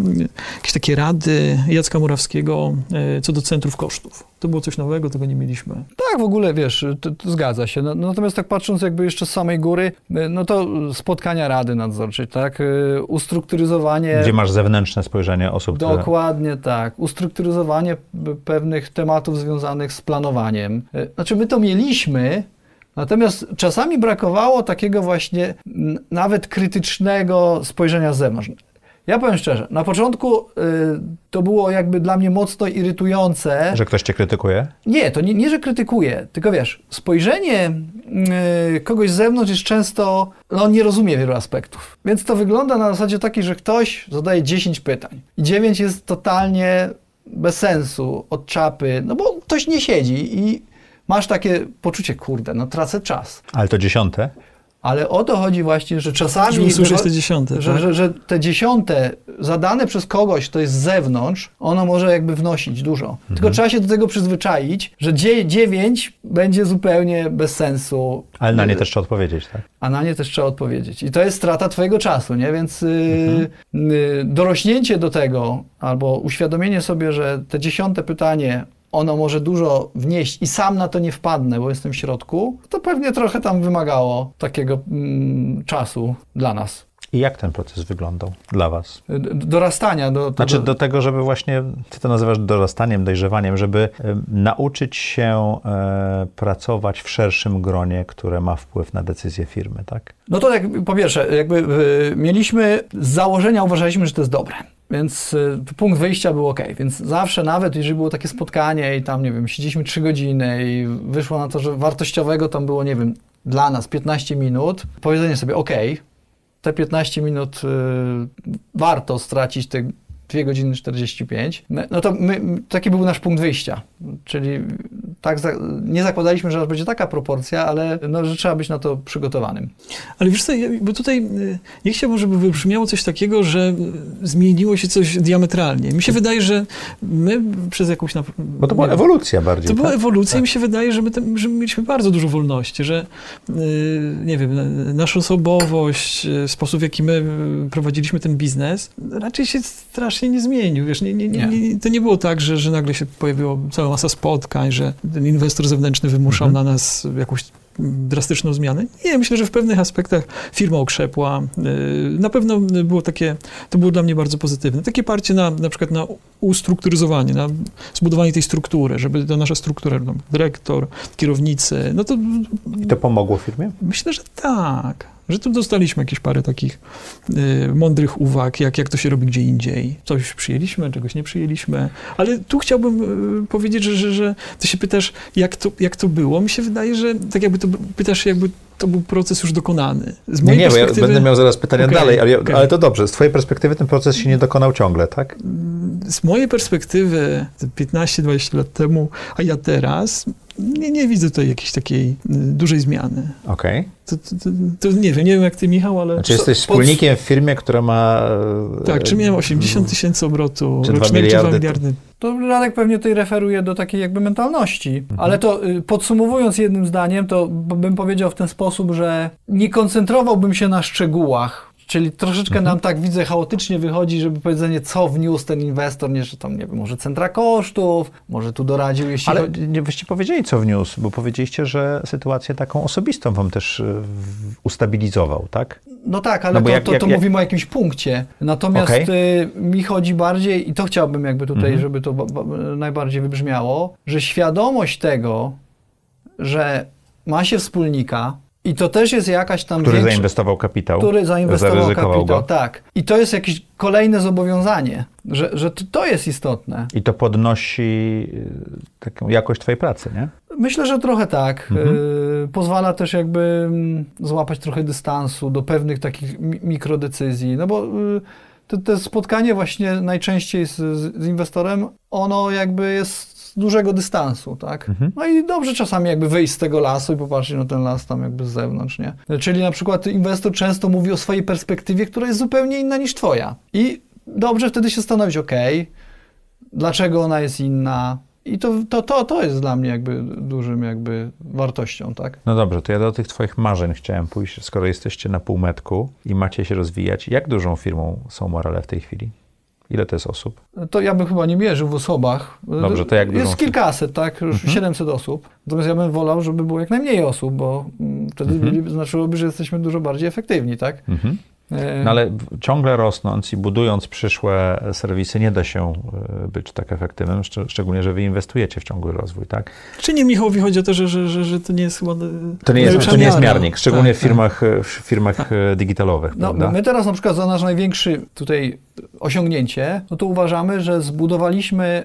jakieś takie rady Jacka Murawskiego co do centrów kosztów. To było coś nowego, tego nie mieliśmy. Tak, w ogóle, wiesz, to, to zgadza się. No, natomiast tak patrząc jakby jeszcze z samej góry, no to spotkania Rady Nadzorczej, tak, ustrukturyzowanie... Gdzie masz zewnętrzne spojrzenie osób, Dokładnie które... tak. Ustrukturyzowanie pewnych tematów związanych z planowaniem. E, znaczy, my to mieliśmy, Natomiast czasami brakowało takiego właśnie nawet krytycznego spojrzenia z zewnątrz. Ja powiem szczerze, na początku y, to było jakby dla mnie mocno irytujące. Że ktoś cię krytykuje? Nie, to nie, nie że krytykuje, tylko wiesz, spojrzenie y, kogoś z zewnątrz jest często, no on nie rozumie wielu aspektów. Więc to wygląda na zasadzie takiej, że ktoś zadaje 10 pytań i 9 jest totalnie bez sensu, od czapy, no bo ktoś nie siedzi i masz takie poczucie, kurde, no tracę czas. Ale to dziesiąte? Ale o to chodzi właśnie, że czasami... Żeby usłyszeć te dziesiąte, że, tak? że, że te dziesiąte zadane przez kogoś, kto jest z zewnątrz, ono może jakby wnosić dużo. Mhm. Tylko trzeba się do tego przyzwyczaić, że dzie- dziewięć będzie zupełnie bez sensu. Ale na nie też trzeba odpowiedzieć, tak? A na nie też trzeba odpowiedzieć. I to jest strata twojego czasu, nie? Więc Mhm. y, y, dorośnięcie do tego, albo uświadomienie sobie, że te dziesiąte pytanie, ono może dużo wnieść i sam na to nie wpadnę, bo jestem w środku, to pewnie trochę tam wymagało takiego mm, czasu dla nas. I jak ten proces wyglądał dla was? D- dorastania do, do, Znaczy do tego, żeby właśnie, ty to nazywasz dorastaniem, dojrzewaniem, żeby em, nauczyć się e, pracować w szerszym gronie, które ma wpływ na decyzje firmy, tak? No to jak, po pierwsze, jakby y, mieliśmy z założenia, uważaliśmy, że to jest dobre. Więc y, punkt wyjścia był ok. Więc zawsze, nawet jeżeli było takie spotkanie i tam, nie wiem, siedzieliśmy 3 godziny i wyszło na to, że wartościowego tam było, nie wiem, dla nas 15 minut, powiedzenie sobie, ok, te 15 minut y, warto stracić te 2 godziny 45, no no to my, taki był nasz punkt wyjścia. Czyli tak, za, nie zakładaliśmy, że będzie taka proporcja, ale no, że trzeba być na to przygotowanym. Ale wiesz co, bo tutaj y, nie chciałbym, żeby wybrzmiało coś takiego, że y, zmieniło się coś diametralnie. Mi się wydaje, że my przez jakąś... Na, Bo to była nie ewolucja bardziej, To była tak? ewolucja i mi się wydaje, że my, tam, że my mieliśmy bardzo dużo wolności, że yy, nie wiem, na- nasza osobowość, sposób w jaki my prowadziliśmy ten biznes, raczej się strasznie nie zmienił. Wiesz, nie, nie, nie, Nie. nie, to nie było tak, że, że nagle się pojawiła cała masa spotkań, że ten inwestor zewnętrzny wymuszał Mhm. na nas jakąś drastyczną zmianę. Nie, myślę, że w pewnych aspektach firma okrzepła. Yy, Na pewno było takie, to było dla mnie bardzo pozytywne. Takie parcie na, na przykład na ustrukturyzowanie, na zbudowanie tej struktury, żeby ta nasza struktura, dyrektor, kierownicy, no to I to pomogło firmie? myślę, że tak. Że tu dostaliśmy jakieś parę takich y, mądrych uwag, jak, jak to się robi gdzie indziej. Coś przyjęliśmy, czegoś nie przyjęliśmy. Ale tu chciałbym y, powiedzieć, że, że, że ty się pytasz, jak to, jak to było. Mi się wydaje, że tak jakby to pytasz, jakby to był proces już dokonany. Z Nie, mojej nie, ja perspektywy, będę miał zaraz pytania Okej, dalej, ale, ja- okej. ale to dobrze. Z twojej perspektywy ten proces się nie dokonał ciągle, tak? z mojej perspektywy te 15-20 lat temu, a ja teraz, nie, nie widzę tutaj jakiejś takiej y, dużej zmiany. Okej. To, to, to, to nie wiem, nie wiem jak ty Michał, ale... Znaczy jesteś pod- wspólnikiem w firmie, która ma... e, Tak, czy miałem 80 tysięcy obrotu Czy dwa rocznie, czy 2 miliardy, to- miliardy. To Radek pewnie tutaj referuje do takiej jakby mentalności. Ale to y, podsumowując jednym zdaniem, to bym powiedział w ten sposób, że nie koncentrowałbym się na szczegółach. Czyli troszeczkę nam tak widzę chaotycznie wychodzi, żeby powiedzenie, co wniósł ten inwestor, nie, że tam, nie wiem, może centra kosztów, może tu doradził, jeśli Ale chodzi... nie byście powiedzieli, co wniósł, bo powiedzieliście, że sytuację taką osobistą wam też e, ustabilizował, tak? No tak, ale No to, jak- to, jak- to jak- mówimy o jakimś punkcie. Natomiast Okej. y, mi chodzi bardziej, i to chciałbym jakby tutaj, Mhm. żeby to ba- ba- najbardziej wybrzmiało, że świadomość tego, że ma się wspólnika i to też jest jakaś tam Który większa- zainwestował kapitał. który zainwestował kapitał. go. Tak. I to jest jakieś kolejne zobowiązanie, że, że to, to jest istotne. I to podnosi e, taką jakość twojej pracy, nie? Myślę, że trochę tak. Mhm. Y, pozwala też jakby mm, złapać trochę dystansu do pewnych takich mi- mikrodecyzji. No bo y, te, te spotkanie właśnie najczęściej z, z, inwestorem, ono jakby jest dużego dystansu, tak? Mhm. No i dobrze czasami jakby wyjść z tego lasu i popatrzeć na ten las tam jakby z zewnątrz, nie? Czyli na przykład inwestor często mówi o swojej perspektywie, która jest zupełnie inna niż twoja. I dobrze wtedy się zastanowić, okej, dlaczego ona jest inna. I to, to, to, to jest dla mnie jakby dużym jakby wartością, tak? No dobrze, to ja do tych twoich marzeń chciałem pójść, skoro jesteście na półmetku i macie się rozwijać. Jak dużą firmą są Morale w tej chwili? Ile to jest osób? To ja bym chyba nie mierzył w osobach. Dobrze, to jak Jest kilkaset, tak? Już Mhm. 700 osób. Natomiast ja bym wolał, żeby było jak najmniej osób, bo mm, wtedy Mhm. znaczyłoby, że jesteśmy dużo bardziej efektywni, tak? Mhm. E, No ale ciągle rosnąc i budując przyszłe serwisy, nie da się e, być tak efektywnym, szcz- szczególnie, że wy inwestujecie w ciągły rozwój, tak? Czy nie, Michałowi chodzi o to, że, że, że, że to nie jest chyba... To nie jest, to nie jest miarnik, szczególnie Tak, w firmach, e, w firmach e, digitalowych, No, prawda? my teraz na przykład za nasz największy tutaj osiągnięcie, no to uważamy, że zbudowaliśmy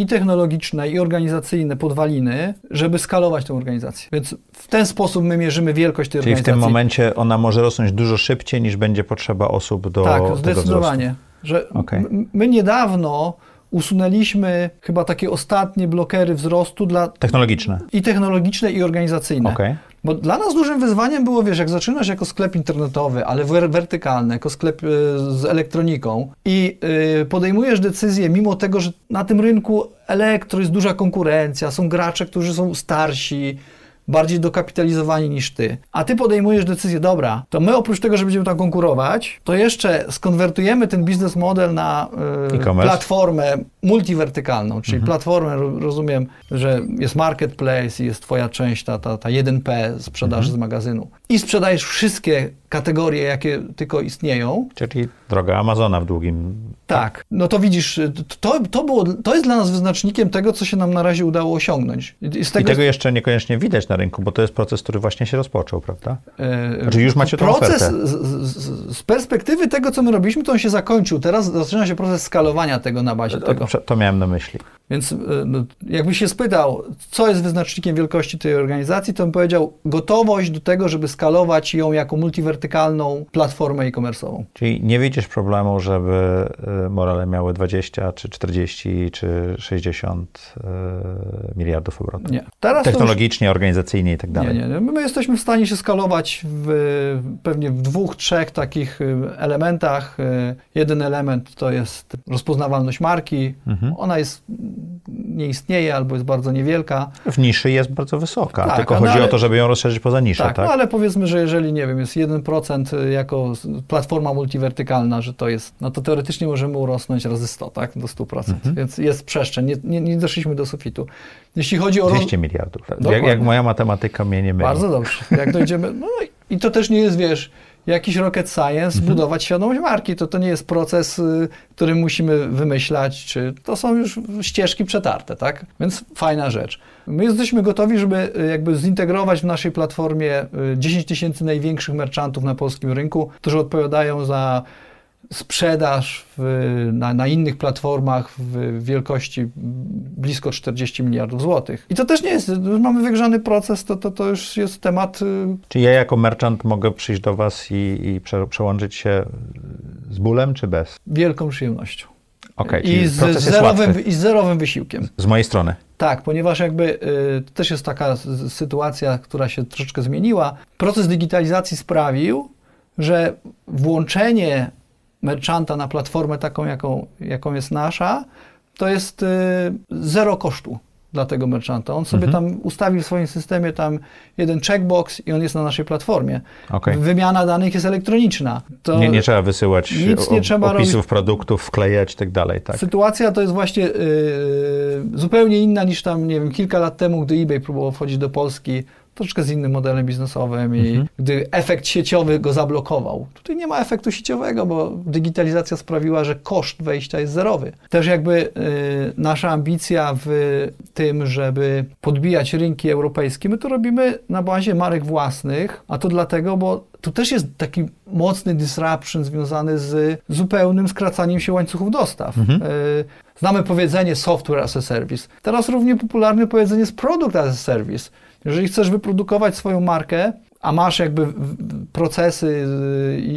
i technologiczne, i organizacyjne podwaliny, żeby skalować tę organizację. Więc w ten sposób my mierzymy wielkość tej Czyli w organizacji. tym momencie ona może rosnąć dużo szybciej, niż będzie potrzeba osób do Tak, tego zdecydowanie. Że m- my niedawno usunęliśmy chyba takie ostatnie blokery wzrostu dla. Technologiczne. i technologiczne, i organizacyjne. Okej. Bo dla nas dużym wyzwaniem było, wiesz, jak zaczynasz jako sklep internetowy, ale wer wertykalny, jako sklep y, z elektroniką i y, podejmujesz decyzję, mimo tego, że na tym rynku elektro jest duża konkurencja, są gracze, którzy są starsi, bardziej dokapitalizowani niż ty, a ty podejmujesz decyzję, dobra, to my oprócz tego, że będziemy tam konkurować, to jeszcze skonwertujemy ten biznes model na y, platformę multiwertykalną, czyli mhm. platformę, rozumiem, że jest marketplace i jest twoja część, ta, ta, ta 1P sprzedaży mhm. z magazynu i sprzedajesz wszystkie kategorie, jakie tylko istnieją. Czyli droga Amazona w długim... Tak, no to widzisz, to, to, było, to jest dla nas wyznacznikiem tego, co się nam na razie udało osiągnąć. I, tego, I tego jeszcze niekoniecznie widać na rynku, bo to jest proces, który właśnie się rozpoczął, prawda? Znaczy już macie Proces z, z, z, perspektywy tego, co my robiliśmy, to on się zakończył. Teraz zaczyna się proces skalowania tego na bazie tego. To miałem na myśli. Więc e, no, jakbyś się spytał, co jest wyznacznikiem wielkości tej organizacji, to bym powiedział gotowość do tego, żeby skalować ją jako multiwertykalną platformę e-commerce'ową. Czyli nie widzisz problemu, żeby e, Morale miały 20, czy 40, czy 60 e, miliardów obrotów? Nie. Teraz Technologicznie, już... organizacyjnie i tak dalej. Nie, nie. My jesteśmy w stanie się skalować w, pewnie w dwóch, trzech takich elementach. Jeden element to jest rozpoznawalność marki. Mhm. Ona jest nie istnieje albo jest bardzo niewielka. W niszy jest bardzo wysoka, tak, tylko no chodzi ale, o to, żeby ją rozszerzyć poza niszę, tak? tak? No ale powiedzmy, że jeżeli, nie wiem, jest 1% jako platforma multiwertykalna, że to jest, no to teoretycznie możemy urosnąć razy 100, tak, do 100%, mhm. więc jest przestrzeń, nie, nie, nie doszliśmy do sufitu. Jeśli chodzi o... 200 miliardów, jak, jak, moja matematyka mnie nie myli. Bardzo dobrze, jak dojdziemy, no i to też nie jest, wiesz, jakiś rocket science, mhm. budować świadomość marki. To, to nie jest proces, y, który musimy wymyślać, czy to są już ścieżki przetarte, tak? Więc fajna rzecz. My jesteśmy gotowi, żeby y, jakby zintegrować w naszej platformie 10 y, tysięcy największych merchantów na polskim rynku, którzy odpowiadają za sprzedaż w, na, na, innych platformach w wielkości blisko 40 miliardów złotych. I to też nie jest, mamy wygrzany proces, to, to, to już jest temat... Y, czy ja jako merchant mogę przyjść do Was i, i prze, przełączyć się z bólem, czy bez? Wielką przyjemnością. Okay, I, z zerowym, I z zerowym wysiłkiem. Z mojej strony. Tak, ponieważ jakby y, to też jest taka sytuacja, która się troszeczkę zmieniła. Proces digitalizacji sprawił, że włączenie merchanta na platformę taką, jaką, jaką jest nasza, to jest y, zero kosztu dla tego merchanta. On sobie mhm. tam ustawi w swoim systemie tam jeden checkbox i on jest na naszej platformie. Okay. Wymiana danych jest elektroniczna. To nie, nie trzeba wysyłać nic nie trzeba opisów robić. produktów, wklejać i tak dalej. Tak. Sytuacja to jest właśnie yy, zupełnie inna niż tam, nie wiem, kilka lat temu, gdy eBay próbował wchodzić do Polski troszkę z innym modelem biznesowym i mhm. gdy efekt sieciowy go zablokował. Tutaj nie ma efektu sieciowego, bo digitalizacja sprawiła, że koszt wejścia jest zerowy. Też jakby y, nasza ambicja w tym, żeby podbijać rynki europejskie, my to robimy na bazie marek własnych, a to dlatego, bo tu też jest taki mocny disruption związany z zupełnym skracaniem się łańcuchów dostaw. Mhm. Y, znamy powiedzenie software as a service. Teraz równie popularne powiedzenie jest product as a service. Jeżeli chcesz wyprodukować swoją markę, a masz jakby procesy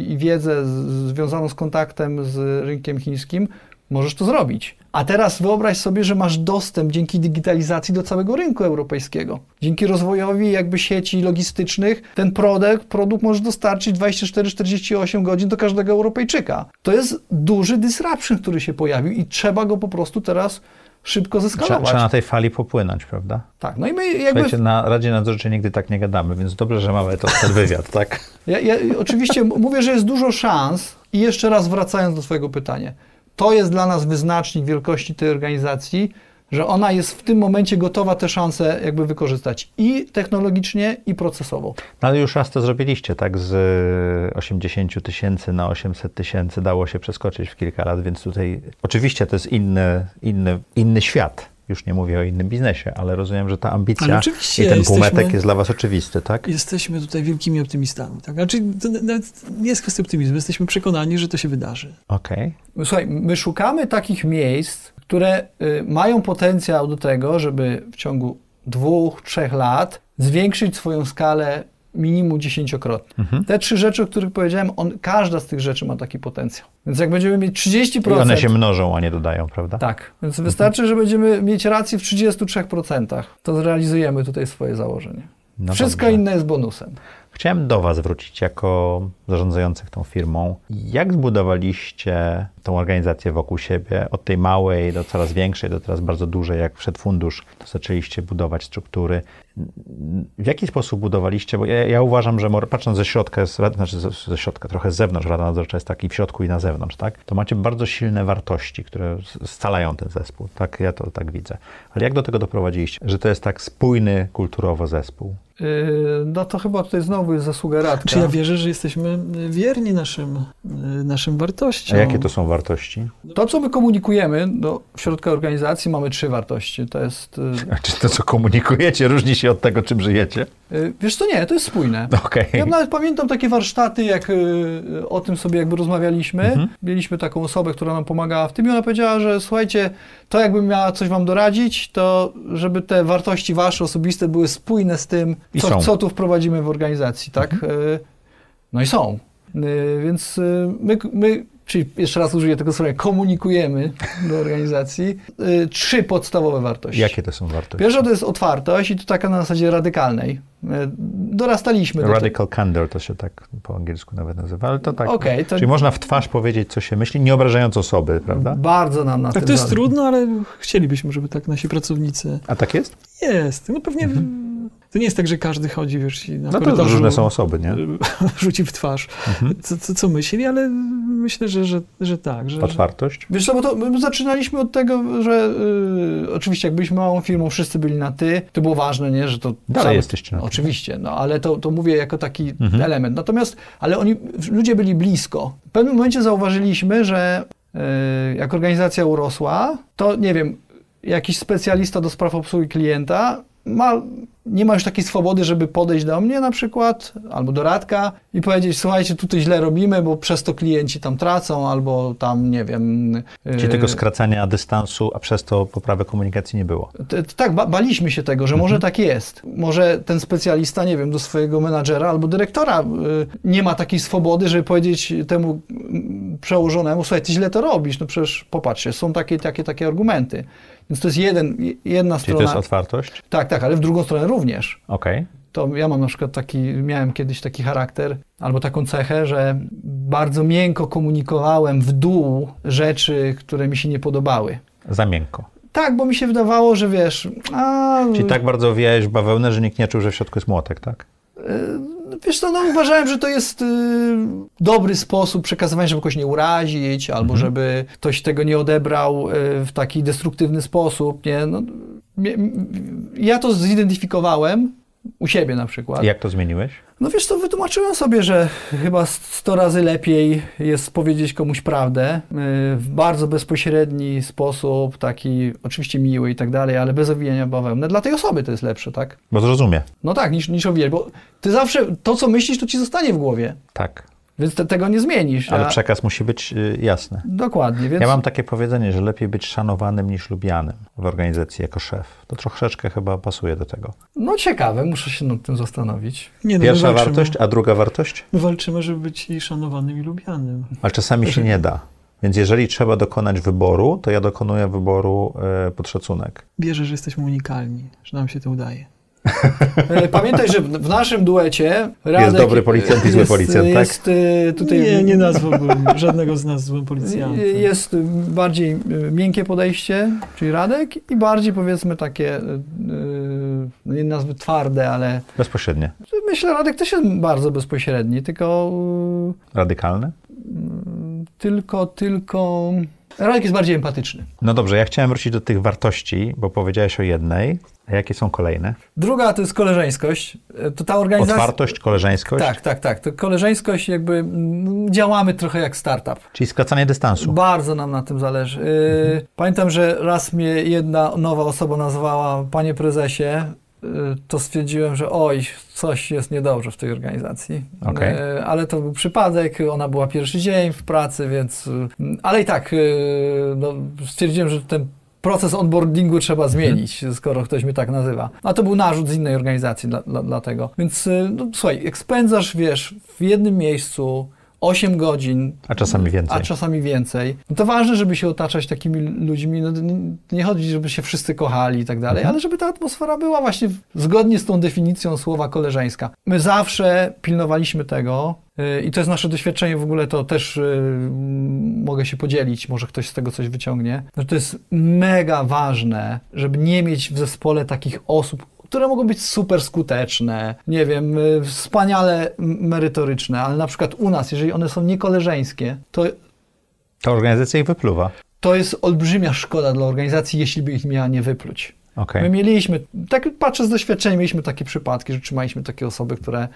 i wiedzę związaną z kontaktem z rynkiem chińskim, możesz to zrobić. A teraz wyobraź sobie, że masz dostęp dzięki digitalizacji do całego rynku europejskiego. Dzięki rozwojowi jakby sieci logistycznych ten produkt, produkt możesz dostarczyć 24-48 godzin do każdego Europejczyka. To jest duży disruption, który się pojawił i trzeba go po prostu teraz szybko zeskalować. Trzeba, na tej fali popłynąć, prawda? Tak, no i my jakby... Słuchajcie, na Radzie Nadzorczej nigdy tak nie gadamy, więc dobrze, że mamy to, ten wywiad, tak? Ja, ja oczywiście mówię, że jest dużo szans i jeszcze raz wracając do swojego pytania. To jest dla nas wyznacznik wielkości tej organizacji, że ona jest w tym momencie gotowa te szanse jakby wykorzystać i technologicznie, i procesowo. No ale już raz to zrobiliście, tak? Z 80 tysięcy na 800 tysięcy dało się przeskoczyć w kilka lat, więc tutaj oczywiście to jest inny, inny, inny świat. Już nie mówię o innym biznesie, ale rozumiem, że ta ambicja i ten półmetek jest dla was oczywisty, tak? Jesteśmy tutaj wielkimi optymistami. Tak? Znaczy, to nawet nie jest kwestia optymizmu, jesteśmy przekonani, że to się wydarzy. Okej. Okay. Słuchaj, my szukamy takich miejsc, które y, mają potencjał do tego, żeby w ciągu dwóch, trzech lat zwiększyć swoją skalę minimum dziesięciokrotnie. Mhm. Te trzy rzeczy, o których powiedziałem, on, każda z tych rzeczy ma taki potencjał. Więc jak będziemy mieć 30%... I one się mnożą, a nie dodają, prawda? Tak. Więc wystarczy, że będziemy mieć rację w 33%. To zrealizujemy tutaj swoje założenie. No Wszystko dobrze. inne jest bonusem. Chciałem do Was wrócić jako zarządzających tą firmą. Jak zbudowaliście tą organizację wokół siebie, od tej małej do coraz większej, do teraz bardzo dużej, jak przed fundusz, to zaczęliście budować struktury. W jaki sposób budowaliście? Bo ja, ja uważam, że patrząc ze środka, znaczy ze, środka, trochę z zewnątrz, Rada Nadzorcza jest taki w środku i na zewnątrz, tak? To macie bardzo silne wartości, które scalają ten zespół. Tak, ja to tak widzę. Ale jak do tego doprowadziliście, że to jest tak spójny kulturowo zespół? Yy, no to chyba tutaj znowu jest zasługa Radka. Czy ja wierzę, że jesteśmy wierni naszym, yy, naszym wartościom. A jakie to są wartości? To, co my komunikujemy do środka organizacji, mamy trzy wartości. To jest... Yy, A czy to, co komunikujecie, różni się od tego, czym żyjecie? Wiesz co, nie, to jest spójne. Okay. Ja nawet pamiętam takie warsztaty, jak o tym sobie jakby rozmawialiśmy. Mhm. Mieliśmy taką osobę, która nam pomagała w tym i ona powiedziała, że słuchajcie, to jakbym miała coś wam doradzić, to żeby te wartości wasze osobiste były spójne z tym, co, co tu wprowadzimy w organizacji, tak? Mhm. No i są. Więc my, my czyli jeszcze raz użyję tego słowa, komunikujemy do organizacji, trzy podstawowe wartości. Jakie to są wartości? Pierwsza to jest otwartość i to taka na zasadzie radykalnej. Dorastaliśmy Radical do Radical candor to się tak po angielsku nawet nazywa, ale to tak. Okay, to... Czyli można w twarz powiedzieć, co się myśli, nie obrażając osoby, prawda? Bardzo nam na tak, tym to jest trudno, ale chcielibyśmy, żeby tak nasi pracownicy... A tak jest? Jest. No pewnie... Mhm to nie jest tak, że każdy chodzi, wiesz, na no to różne są osoby, nie? Rzuci w twarz, mhm. co, co, co, myśli, ale myślę, że, że, że tak. Że, Otwartość? Wiesz co, bo to my zaczynaliśmy od tego, że y, oczywiście jak byliśmy małą firmą, wszyscy byli na ty, to było ważne, nie, że to... Dalej same, jesteście na ty. Oczywiście, no ale to, to mówię jako taki mhm. element. Natomiast, ale oni, ludzie byli blisko. W pewnym momencie zauważyliśmy, że y, jak organizacja urosła, to nie wiem, jakiś specjalista do spraw obsługi klienta ma nie ma już takiej swobody, żeby podejść do mnie na przykład, albo do Radka i powiedzieć, słuchajcie, tutaj źle robimy, bo przez to klienci tam tracą, albo tam, nie wiem... Czyli tego skracania dystansu, a przez to poprawy komunikacji nie było. Tak, ba baliśmy się tego, że mhm. może tak jest. Może ten specjalista, nie wiem, do swojego menadżera albo dyrektora y, nie ma takiej swobody, żeby powiedzieć temu przełożonemu, słuchaj, ty źle to robisz, no przecież popatrzcie, są takie, takie, takie argumenty. Więc to jest jeden, jedna Czyli strona. to jest otwartość? Tak, tak, ale w drugą stronę również. Okej. Okay. To ja mam na przykład taki, miałem kiedyś taki charakter, albo taką cechę, że bardzo miękko komunikowałem w dół rzeczy, które mi się nie podobały. Za miękko. Tak, bo mi się wydawało, że wiesz. A... Czyli tak bardzo wiejesz bawełnę, że nikt nie czuł, że w środku jest młotek, tak? Y, wiesz co, no uważałem, że to jest y, dobry sposób przekazywania, żeby kogoś nie urazić, albo mhm. żeby ktoś tego nie odebrał y, w taki destruktywny sposób, nie? No, ja to zidentyfikowałem u siebie na przykład. Jak to zmieniłeś? No wiesz co, wytłumaczyłem sobie, że chyba 100 razy lepiej jest powiedzieć komuś prawdę w bardzo bezpośredni sposób, taki oczywiście miły i tak dalej, ale bez owijania bawełny. Dla tej osoby to jest lepsze, tak? Bo zrozumie. No tak, niż, niż owijać, bo ty zawsze to, co myślisz, to ci zostanie w głowie. Tak. Więc te, tego nie zmienisz. Ale a... przekaz musi być y, jasny. Dokładnie. Więc... Ja mam takie powiedzenie, że lepiej być szanowanym niż lubianym w organizacji jako szef. To troszeczkę chyba pasuje do tego. No ciekawe, muszę się nad tym zastanowić. Nie, no, Pierwsza wartość, a druga wartość? My walczymy, żeby być i szanowanym, i lubianym. Ale czasami się nie da. Więc jeżeli trzeba dokonać wyboru, to ja dokonuję wyboru y, pod szacunek. Bierze, że jesteśmy unikalni, że nam się to udaje. E, pamiętaj, że w naszym duecie Radek jest dobry policjant i zły policjant, tak? Jest e, tutaj... Nie, nie nazwałbym żadnego z nas złym policjantem. Jest bardziej e, miękkie podejście, czyli Radek i bardziej powiedzmy takie, no nie nazwy twarde, ale... Bezpośrednie. Myślę, Radek też jest bardzo bezpośredni, tylko... Radykalny? Tylko, tylko... Radek jest bardziej empatyczny. No dobrze, ja chciałem wrócić do tych wartości, bo powiedziałeś o jednej. A jakie są kolejne? Druga to jest koleżeńskość. To ta organizacja... Otwartość, koleżeńskość? Tak, tak, tak. To koleżeńskość jakby działamy trochę jak startup. Czyli skracanie dystansu. Bardzo nam na tym zależy. Mhm. Pamiętam, że raz mnie jedna nowa osoba nazwała panie prezesie, y, to stwierdziłem, że oj, coś jest niedobrze w tej organizacji. Okay. Ale to był przypadek, ona była pierwszy dzień w pracy, więc... Ale i tak no, stwierdziłem, że ten proces onboardingu trzeba zmienić, mhm. skoro ktoś mnie tak nazywa. A to był narzut z innej organizacji dla, dla, dlatego. Więc y, no, słuchaj, jak spędzasz, wiesz, w jednym miejscu 8 godzin. A czasami więcej. A czasami więcej. No to ważne, żeby się otaczać takimi ludźmi. No, nie, chodzi, żeby się wszyscy kochali i tak dalej, Mhm. ale żeby ta atmosfera była właśnie zgodnie z tą definicją słowa koleżeńska. My zawsze pilnowaliśmy tego. I to jest nasze doświadczenie, w ogóle to też m, mogę się podzielić, może ktoś z tego coś wyciągnie. Że to jest mega ważne, żeby nie mieć w zespole takich osób, które mogą być super skuteczne, nie wiem, y, wspaniale merytoryczne, ale na przykład u nas, jeżeli one są niekoleżeńskie, to, Ta organizacja ich wypluwa. to jest olbrzymia szkoda dla organizacji, jeśli by ich miała nie wypluć. Okej. My mieliśmy, tak patrzę z doświadczenia, mieliśmy takie przypadki, że trzymaliśmy takie osoby, które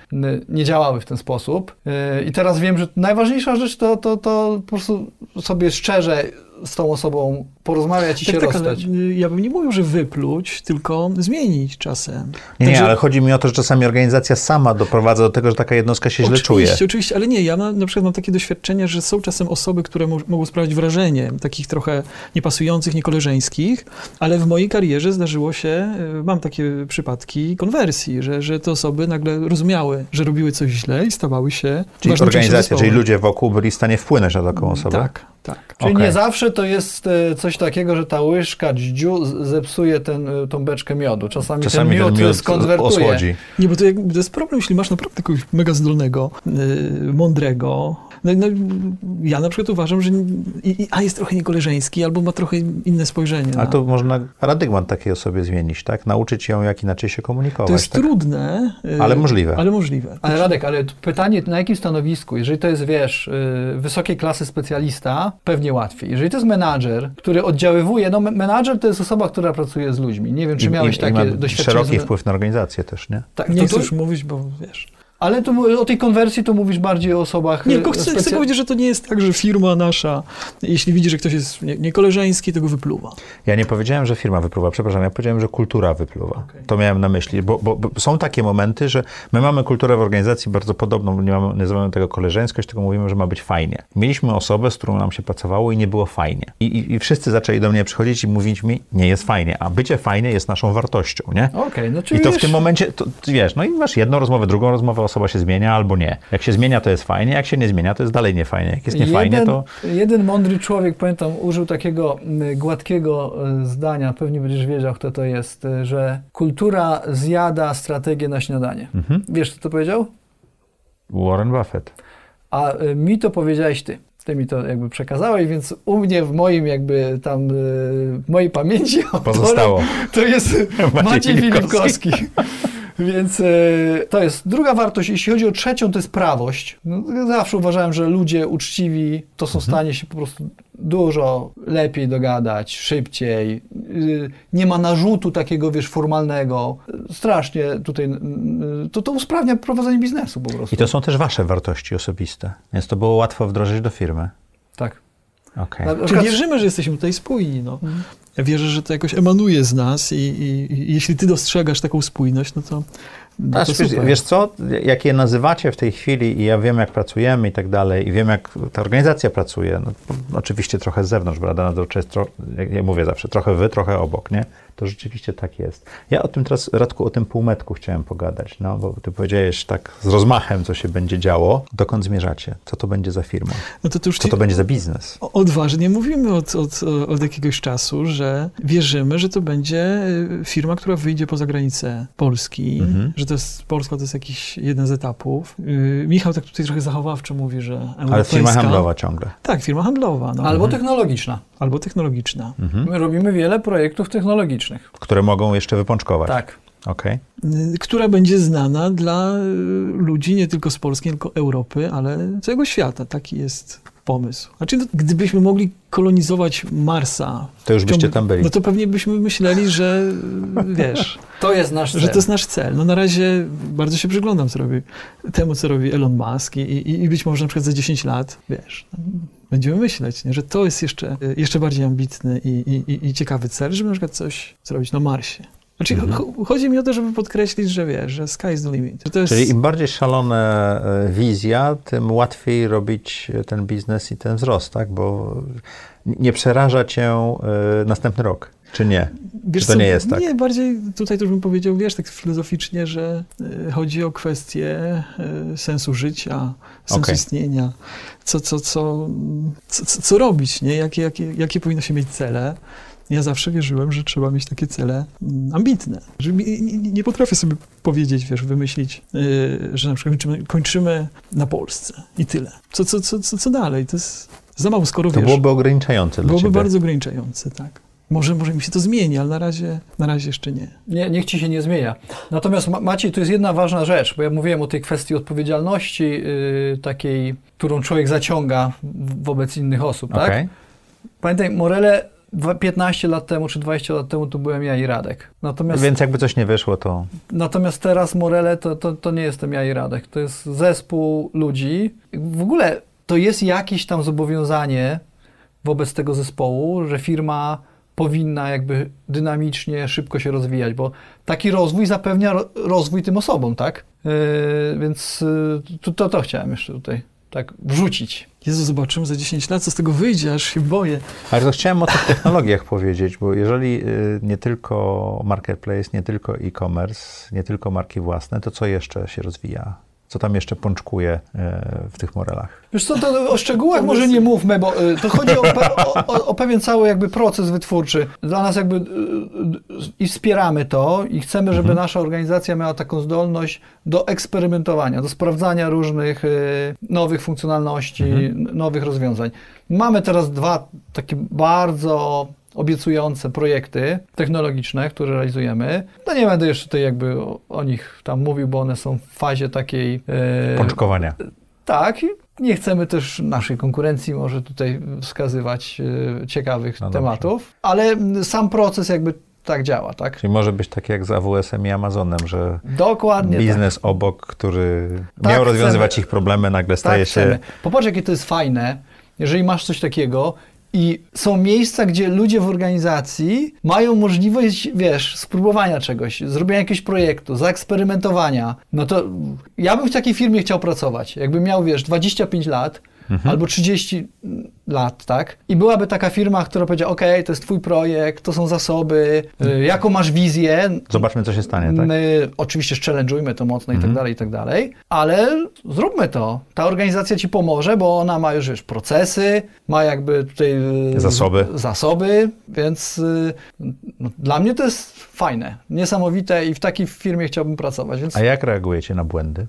nie działały w ten sposób. Yy, I teraz wiem, że najważniejsza rzecz to, to, to po prostu sobie szczerze z tą osobą porozmawiać i się Tak, tak, ale rozstać. ja bym nie mówił, że wypluć, tylko zmienić czasem. Nie, nie, ale chodzi mi o to, że czasami organizacja sama doprowadza do tego, że taka jednostka się źle czuje. Oczywiście, oczywiście, ale nie, ja na, na przykład mam takie doświadczenia, że są czasem osoby, które mo mogą sprawiać wrażenie takich trochę niepasujących, niekoleżeńskich, ale w mojej karierze zdarzyło się, y, mam takie przypadki konwersji, że, że te osoby nagle rozumiały, że robiły coś źle i stawały się Czyli organizacja, czyli ludzie wokół byli w stanie wpłynąć na taką osobę. Tak, tak. Czyli Okej. nie zawsze to jest e, coś takiego, że ta łyżka dździu z- zepsuje ten, e, tą beczkę miodu. Czasami, Czasami ten miód, ten miód skonwertuje. osłodzi. Nie, bo to, jak, to jest problem, jeśli masz naprawdę kogoś mega zdolnego, yy, mądrego. No, no, ja na przykład uważam, że i, i, a jest trochę niekoleżeński, albo ma trochę inne spojrzenie. Ale na, to można paradygmat takiej osobie zmienić, tak? Nauczyć ją, jak inaczej się komunikować. to jest tak? trudne. yy, Ale możliwe. Ale możliwe. Ale Radek, ale pytanie na jakim stanowisku? Jeżeli to jest, wiesz, y, wysokiej klasy specjalista, pewnie łatwiej. Jeżeli to jest menadżer, który oddziaływuje, no me- menadżer to jest osoba, która pracuje z ludźmi. Nie wiem, czy I- miałeś i, takie i ma doświadczenie. szeroki z- wpływ na organizację też, nie? Tak, Nie to, chcę to, już mówić, bo wiesz. Ale tu, o tej konwersji to mówisz bardziej o osobach... Nie, y, tylko chcę, chcę specja- powiedzieć, że to nie jest tak, że firma nasza, jeśli widzi, że ktoś jest nie- niekoleżeński, to go wypluwa. Ja nie powiedziałem, że firma wypluwa, przepraszam, ja powiedziałem, że kultura wypluwa. Okej. To miałem na myśli, bo, bo, bo są takie momenty, że my mamy kulturę w organizacji bardzo podobną, nie mamy, nazywamy tego koleżeńskość, tylko mówimy, że ma być fajnie. Mieliśmy osobę, z którą nam się pracowało i nie było fajnie. I, i, i wszyscy zaczęli do mnie przychodzić i mówić mi, nie jest fajnie, a bycie fajnie jest naszą wartością, nie? Okej, no czyli I to w wiesz, tym momencie, to, wiesz, no i masz jedną rozmowę, drugą rozmowę, osoba się zmienia albo nie. Jak się zmienia, to jest fajnie, jak się nie zmienia, to jest dalej niefajnie. Jak jest niefajnie, jeden, to... jeden mądry człowiek, pamiętam, użył takiego gładkiego e, zdania, pewnie będziesz wiedział, kto to jest, e, że kultura zjada strategię na śniadanie. Mhm. Wiesz, kto to powiedział? Warren Buffett. A y, mi to powiedziałeś ty. Ty mi to jakby przekazałeś, więc u mnie w moim jakby tam, w mojej pamięci Pozostało. to jest Maciej Maciej Filipkowski. Filipkowski. Więc y, to jest druga wartość. Jeśli chodzi o trzecią, to jest prawość. No, zawsze uważałem, że ludzie uczciwi to są w stanie się po prostu dużo lepiej dogadać, szybciej. Y, nie ma narzutu takiego, wiesz, formalnego. Strasznie tutaj, y, to, to usprawnia prowadzenie biznesu po prostu. I to są też wasze wartości osobiste, więc to było łatwo wdrożyć do firmy. Tak. Okej. Na Czy przykład- wierzymy, że jesteśmy tutaj spójni? No. Ja wierzę, że to jakoś emanuje z nas i, i, i jeśli ty dostrzegasz taką spójność, no to, no to Znaczy, wiesz, super. wiesz co, jak je nazywacie w tej chwili i ja wiem, jak pracujemy i tak dalej i wiem, jak ta organizacja pracuje, no, oczywiście trochę z zewnątrz, prawda, no to jest, tro, jak ja mówię zawsze, trochę wy, trochę obok, nie? To rzeczywiście tak jest. Ja o tym teraz, Radku, o tym półmetku chciałem pogadać, no, bo ty powiedziałeś tak z rozmachem, co się będzie działo. Dokąd zmierzacie? Co to będzie za firma? no to, to już Co ci to będzie za biznes? odważnie mówimy od, od, od jakiegoś czasu, że wierzymy, że to będzie y, firma, która wyjdzie poza granicę Polski, Mhm. że to jest, Polska to jest jakiś jeden z etapów. Yy, Michał tak tutaj trochę zachowawczo mówi, że europejska. Ale firma handlowa ciągle. Tak, firma handlowa. No. Albo technologiczna. Albo technologiczna. Mhm. My robimy wiele projektów technologicznych. Które mogą jeszcze wypączkować. Tak. Okej. Y, która będzie znana dla y, ludzi nie tylko z Polski, nie tylko Europy, ale całego świata. Taki jest pomysł. Znaczy, no, gdybyśmy mogli kolonizować Marsa, To już byście ciągu- tam byli. no to pewnie byśmy myśleli, że wiesz, To jest nasz cel. że to jest nasz cel. No na razie bardzo się przyglądam co robi, temu, co robi Elon Musk i, i, i być może na przykład za 10 lat, wiesz, no, będziemy myśleć, nie, że to jest jeszcze, y, jeszcze bardziej ambitny i, i, i- ciekawy cel, żeby na przykład coś zrobić na Marsie. Znaczy, Mhm. cho- chodzi mi o to, żeby podkreślić, że wiesz, że sky is the limit. Że to jest, Czyli im bardziej szalona e, wizja, tym łatwiej robić e, ten biznes i ten wzrost, tak? Bo nie przeraża cię e, następny rok. Czy nie? Wiesz Czy to co, nie jest tak? Nie, bardziej tutaj też bym powiedział, wiesz, tak filozoficznie, że y, chodzi o kwestię y, sensu życia, sensu Okej. istnienia, co, co, co, co, co, robić, nie? Jakie, jakie, jakie powinno się mieć cele. Ja zawsze wierzyłem, że trzeba mieć takie cele mm, ambitne. Że nie, potrafię sobie powiedzieć, wiesz, wymyślić, y, że na przykład kończymy, kończymy na Polsce i tyle. Co, co, co, co, co dalej? To jest za mało, skoro To wiesz. byłoby ograniczające dla Byłoby ciebie. bardzo ograniczające, tak. Może, może mi się to zmieni, ale na razie, na razie jeszcze nie. Nie, niech ci się nie zmienia. Natomiast Ma- Maciej, tu jest jedna ważna rzecz, bo ja mówiłem o tej kwestii odpowiedzialności yy, takiej, którą człowiek zaciąga wobec innych osób, tak? Okej. Pamiętaj, Morele dwa- 15 lat temu czy 20 lat temu to byłem ja i Radek. Natomiast, Więc jakby coś nie wyszło, to natomiast teraz Morele to, to, to nie jestem ja i Radek. To jest zespół ludzi. W ogóle to jest jakieś tam zobowiązanie wobec tego zespołu, że firma powinna jakby dynamicznie, szybko się rozwijać, bo taki rozwój zapewnia ro- rozwój tym osobom, tak? Yy, więc yy, to, to, to chciałem jeszcze tutaj tak wrzucić. Jezu, zobaczymy za 10 lat, co z tego wyjdzie, aż się boję. Ale to chciałem o tych technologiach powiedzieć, bo jeżeli y, nie tylko marketplace, nie tylko e-commerce, nie tylko marki własne, to co jeszcze się rozwija? Co tam jeszcze pączkuje y, w tych morelach? Wiesz co, to o szczegółach może nie mówmy, bo y, to chodzi o, pe, o, o, pewien cały jakby proces wytwórczy. Dla nas jakby y, i wspieramy to i chcemy, żeby nasza organizacja miała taką zdolność do eksperymentowania, do sprawdzania różnych nowych funkcjonalności, n- nowych rozwiązań. Mamy teraz dwa takie bardzo obiecujące projekty technologiczne, które realizujemy. No nie będę jeszcze tutaj jakby o, nich tam mówił, bo one są w fazie takiej... y, Pączkowania. tak, nie chcemy też naszej konkurencji może tutaj wskazywać e, ciekawych No dobrze. tematów, ale m, sam proces jakby tak działa, tak? Czyli może być tak jak z AWS-em i Amazonem, że Dokładnie tak. biznes obok, który Tak, miał rozwiązywać chcemy. ich problemy, nagle tak. staje tak się... chcemy. Popatrz, jakie to jest fajne, jeżeli masz coś takiego i są miejsca, gdzie ludzie w organizacji mają możliwość, wiesz, spróbowania czegoś, zrobienia jakiegoś projektu, zaeksperymentowania. No to ja bym w takiej firmie chciał pracować. Jakbym miał, wiesz, 25 lat, Mhm. albo 30 lat, tak? I byłaby taka firma, która powiedziała, ok, to jest twój projekt, to są zasoby, y, jaką masz wizję. Zobaczmy, co się stanie, tak? My oczywiście challenge'ujmy to mocno i tak Mhm. dalej, i tak dalej, ale zróbmy to. Ta organizacja ci pomoże, bo ona ma już wiesz, procesy, ma jakby tutaj y, Zasoby. zasoby, więc y, no, dla mnie to jest fajne, niesamowite i w takiej firmie chciałbym pracować, więc A jak reagujecie na błędy?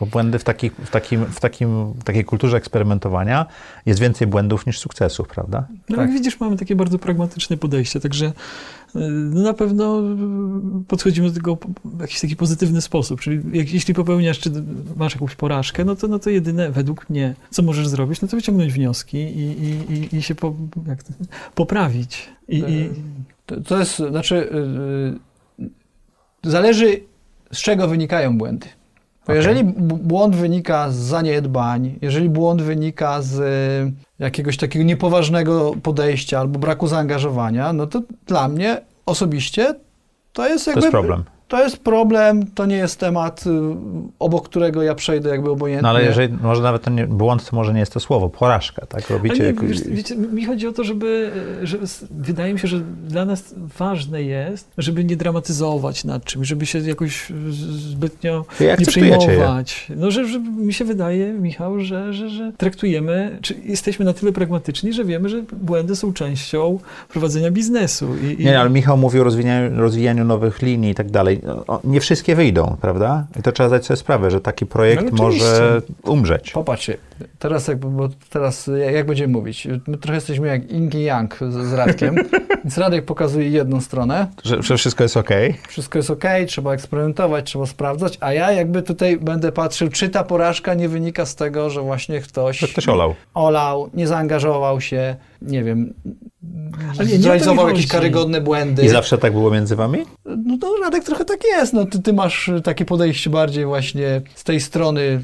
Bo błędy w, takich, w, takim, w, takim, w takiej kulturze eksperymentowania jest więcej błędów niż sukcesów, prawda? No Tak. jak widzisz, mamy takie bardzo pragmatyczne podejście, także y, no na pewno y, podchodzimy do tego w jakiś taki pozytywny sposób, czyli jak, jeśli popełniasz, czy masz jakąś porażkę, no to, no to jedyne według mnie, co możesz zrobić, no to wyciągnąć wnioski i, i, i, i się po, jak to, poprawić. I, i, to, to jest, znaczy y, zależy z czego wynikają błędy. Bo Okej. jeżeli błąd wynika z zaniedbań, jeżeli błąd wynika z y, jakiegoś takiego niepoważnego podejścia albo braku zaangażowania, no to dla mnie osobiście to jest To jakby... jest problem. To jest problem, to nie jest temat, y, obok którego ja przejdę jakby obojętnie. No ale jeżeli, może nawet to nie, błąd to może nie jest to słowo, porażka, tak? Robicie nie, jako- wiesz, wiecie, mi chodzi o to, żeby, że s- wydaje mi się, że dla nas ważne jest, żeby nie dramatyzować nad czymś, żeby się jakoś zbytnio nie je. przejmować. No, że, że mi się wydaje, Michał, że, że, że traktujemy, czy jesteśmy na tyle pragmatyczni, że wiemy, że błędy są częścią prowadzenia biznesu. I, i Nie, ale Michał mówi o rozwijaniu, rozwijaniu nowych linii i tak dalej. Nie wszystkie wyjdą, prawda? I to trzeba zdać sobie sprawę, że taki projekt No, może umrzeć. Popatrzcie, teraz jakby, bo teraz jak, jak będziemy mówić? My trochę jesteśmy jak Ing i Yang z, z Radkiem, więc Radek pokazuje jedną stronę, Że, że wszystko jest ok. wszystko jest ok, trzeba eksperymentować, trzeba sprawdzać, a ja jakby tutaj będę patrzył, czy ta porażka nie wynika z tego, że właśnie ktoś, Że ktoś olał. olał, nie zaangażował się, nie wiem, zrealizował jakieś karygodne błędy. I zawsze tak było między wami? No to Radek trochę tak jest. No, ty, ty masz y, takie podejście bardziej właśnie z tej strony, y,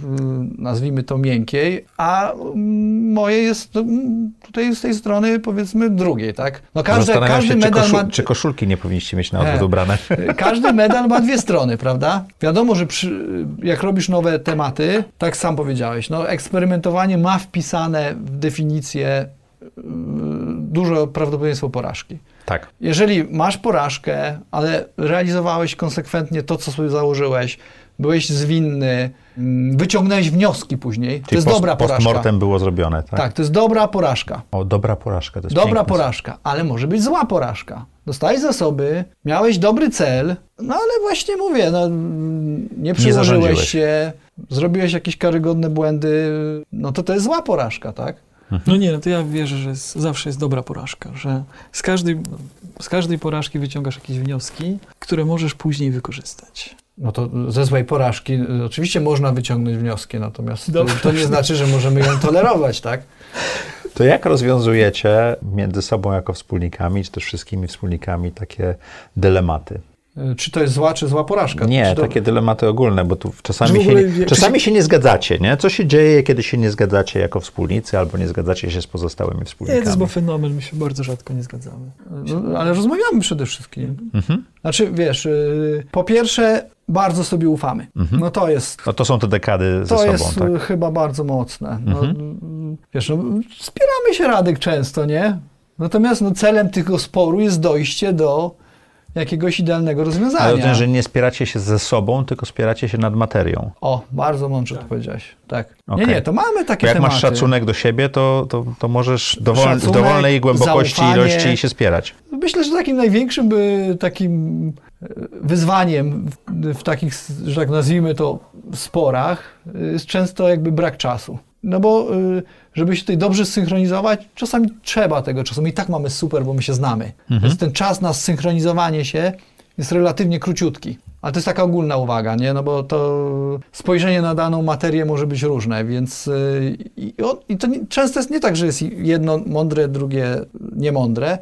nazwijmy to miękkiej, a mm, moje jest no, mm, tutaj z tej strony powiedzmy drugiej, tak? No każdy, Zastanawiam każdy się, czy, medal koszul, ma... czy koszulki nie powinniście mieć na odwrót ubrane. Każdy medal ma dwie strony, prawda? Wiadomo, że przy, jak robisz nowe tematy, tak sam powiedziałeś, no eksperymentowanie ma wpisane w definicję y, duże prawdopodobieństwo porażki. Tak. Jeżeli masz porażkę, ale realizowałeś konsekwentnie to, co sobie założyłeś, byłeś zwinny, mm, wyciągnąłeś wnioski później, Czyli to jest post, dobra porażka. Postmortem było zrobione, tak? Tak, to jest dobra porażka. O, dobra porażka, to jest Dobra porażka, ale może być zła porażka. Dostałeś zasoby, miałeś dobry cel, no ale właśnie mówię, no, nie przyłożyłeś zarządziłeś. się, zrobiłeś jakieś karygodne błędy, no to to jest zła porażka, tak? No nie, no to ja wierzę, że jest, zawsze jest dobra porażka, że z każdej, z każdej porażki wyciągasz jakieś wnioski, które możesz później wykorzystać. No to ze złej porażki y, oczywiście można wyciągnąć wnioski, natomiast Dobrze. to nie znaczy, że możemy ją tolerować, tak? To jak rozwiązujecie między sobą jako wspólnikami, czy też wszystkimi wspólnikami takie dylematy? Y, Czy to jest zła, czy zła porażka? Nie, to... takie dylematy ogólne, bo tu czasami, w się ogóle nie, czasami się nie zgadzacie, nie? Co się dzieje, kiedy się nie zgadzacie jako wspólnicy, albo nie zgadzacie się z pozostałymi Nie, wspólnikami? to jest bo fenomen, my się bardzo rzadko nie zgadzamy. No, ale rozmawiamy przede wszystkim. Mhm. Znaczy, wiesz, y, po pierwsze, bardzo sobie ufamy. Mhm. No to jest No to są te dekady ze To sobą, jest tak? y, chyba bardzo mocne. No, Mhm. mm, Wiesz, no, spieramy się Radek często, nie? Natomiast no, celem tego sporu jest dojście do jakiegoś idealnego Ale rozwiązania. rozumiem, że nie spieracie się ze sobą, tylko spieracie się nad materią. O, bardzo mądrze to powiedziałeś. Tak. Okej. Nie, nie, to mamy Bo takie jak tematy. masz szacunek do siebie, to, to, to możesz dowol, w Szacunek, dowolnej głębokości zaufanie. ilości się spierać. Myślę, że takim największym y, takim y, wyzwaniem w, w takich, że tak nazwijmy to, sporach y, jest często jakby brak czasu. No bo y, żeby się tutaj dobrze zsynchronizować, czasami trzeba tego czasu. My i tak mamy super, bo my się znamy. Więc ten czas na zsynchronizowanie się jest relatywnie króciutki. Ale to jest taka ogólna uwaga, nie? No bo to spojrzenie na daną materię może być różne, więc y, i, i to nie, często jest nie tak, że jest jedno mądre, drugie niemądre,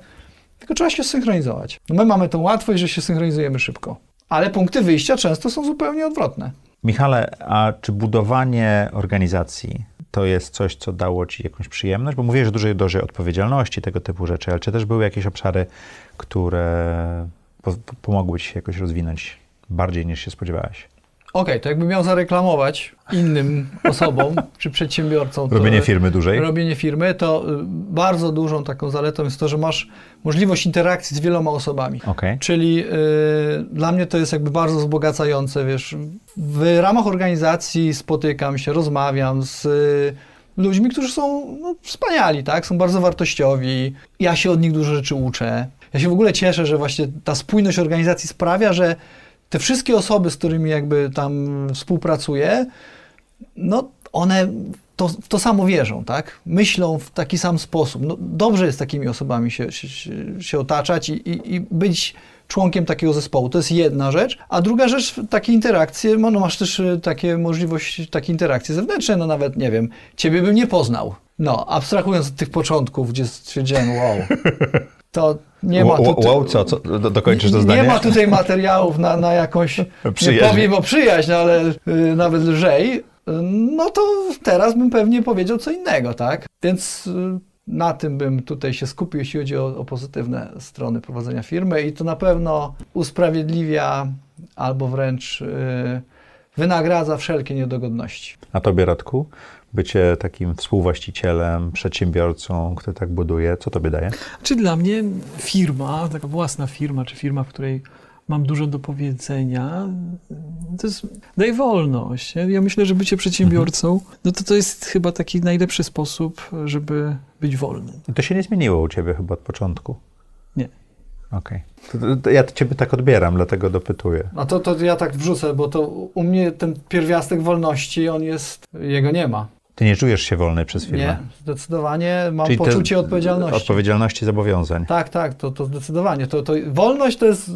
tylko trzeba się synchronizować. No my mamy tą łatwość, że się synchronizujemy szybko. Ale punkty wyjścia często są zupełnie odwrotne. Michale, a czy budowanie organizacji to jest coś, co dało ci jakąś przyjemność? Bo mówiłeś, że dużej dozę odpowiedzialności, tego typu rzeczy, ale czy też były jakieś obszary, które po, po- pomogły ci się jakoś rozwinąć bardziej niż się spodziewałeś? Okej, to jakbym miał zareklamować innym osobom czy przedsiębiorcom. to- Robienie firmy dużej? robienie firmy, to y, bardzo dużą taką zaletą jest to, że masz możliwość interakcji z wieloma osobami. Okej. Czyli y, dla mnie to jest jakby bardzo wzbogacające, wiesz, w ramach organizacji spotykam się, rozmawiam z y, ludźmi, którzy są no, wspaniali, tak, są bardzo wartościowi, ja się od nich dużo rzeczy uczę. Ja się w ogóle cieszę, że właśnie ta spójność organizacji sprawia, że te wszystkie osoby, z którymi jakby tam współpracuję, no one to, to samo wierzą, tak? Myślą w taki sam sposób. No, dobrze jest takimi osobami się, się, się- otaczać i, i, i być członkiem takiego zespołu. To jest jedna rzecz. A druga rzecz, takie interakcje, no, no masz też y, takie możliwość, takie interakcje zewnętrzne, no nawet, nie wiem, ciebie bym nie poznał. No, abstrahując od tych początków, gdzie stwierdziłem, wow, to nie ma tutaj... wow, co? co do, dokończysz to Nie zdanie? ma tutaj materiałów na, na jakąś, nie powiem o przyjaźń, ale y, nawet lżej, y, no to teraz bym pewnie powiedział co innego, tak? Więc y, na tym bym tutaj się skupił, jeśli chodzi o, o pozytywne strony prowadzenia firmy i to na pewno usprawiedliwia albo wręcz wynagradza wszelkie niedogodności. A tobie, Radku, bycie takim współwłaścicielem, przedsiębiorcą, który tak buduje, co tobie daje? Czy dla mnie firma, taka własna firma, czy firma, w której mam dużo do powiedzenia, to jest, daje wolność. Ja myślę, że bycie przedsiębiorcą, no to to jest chyba taki najlepszy sposób, żeby być wolnym. I to się nie zmieniło u ciebie chyba od początku. Nie. Okej. To ja ciebie tak odbieram, dlatego dopytuję. A to, to ja tak wrzucę, bo to u mnie ten pierwiastek wolności, on jest, jego nie ma. Ty nie czujesz się wolny przez firmę. Nie, zdecydowanie mam Czyli poczucie odpowiedzialności. Odpowiedzialności, zobawiązań. Tak, tak, to, to zdecydowanie. To, to wolność to jest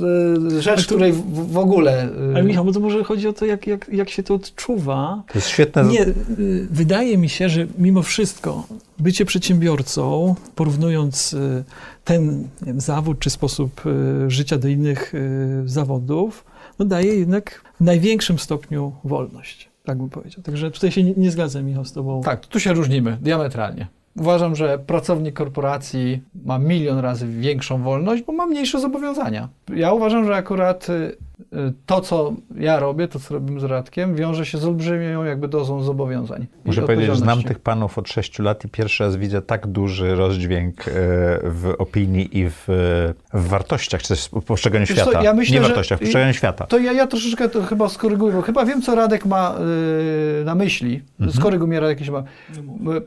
y, rzecz, to- której w, w ogóle. y, Ale Michał, bo to może chodzi o to, jak, jak, jak się to odczuwa. To jest świetne. Nie, y, wydaje mi się, że mimo wszystko bycie przedsiębiorcą, porównując y, ten nie wiem, zawód czy sposób y, życia do innych y, zawodów, no daje jednak w największym stopniu wolność, tak bym powiedział. Także tutaj się nie, nie zgadzam, Michał, z tobą. Tak, tu się różnimy diametralnie. Uważam, że pracownik korporacji ma milion razy większą wolność, bo ma mniejsze zobowiązania. Ja uważam, że akurat y, to, co ja robię, to, co robimy z Radkiem, wiąże się z olbrzymią jakby dozą zobowiązań. Muszę powiedzieć, że znam tych panów od 6 lat i pierwszy raz widzę tak duży rozdźwięk e, w opinii i w, w wartościach, czy w postrzeganiu Wiesz świata. Co, ja myślę, Nie wartościach, w postrzeganiu świata. To ja, ja troszeczkę to chyba skoryguję, bo chyba wiem, co Radek ma yy, na myśli. Mhm. Skoryguj mnie Radek, jeśli ma.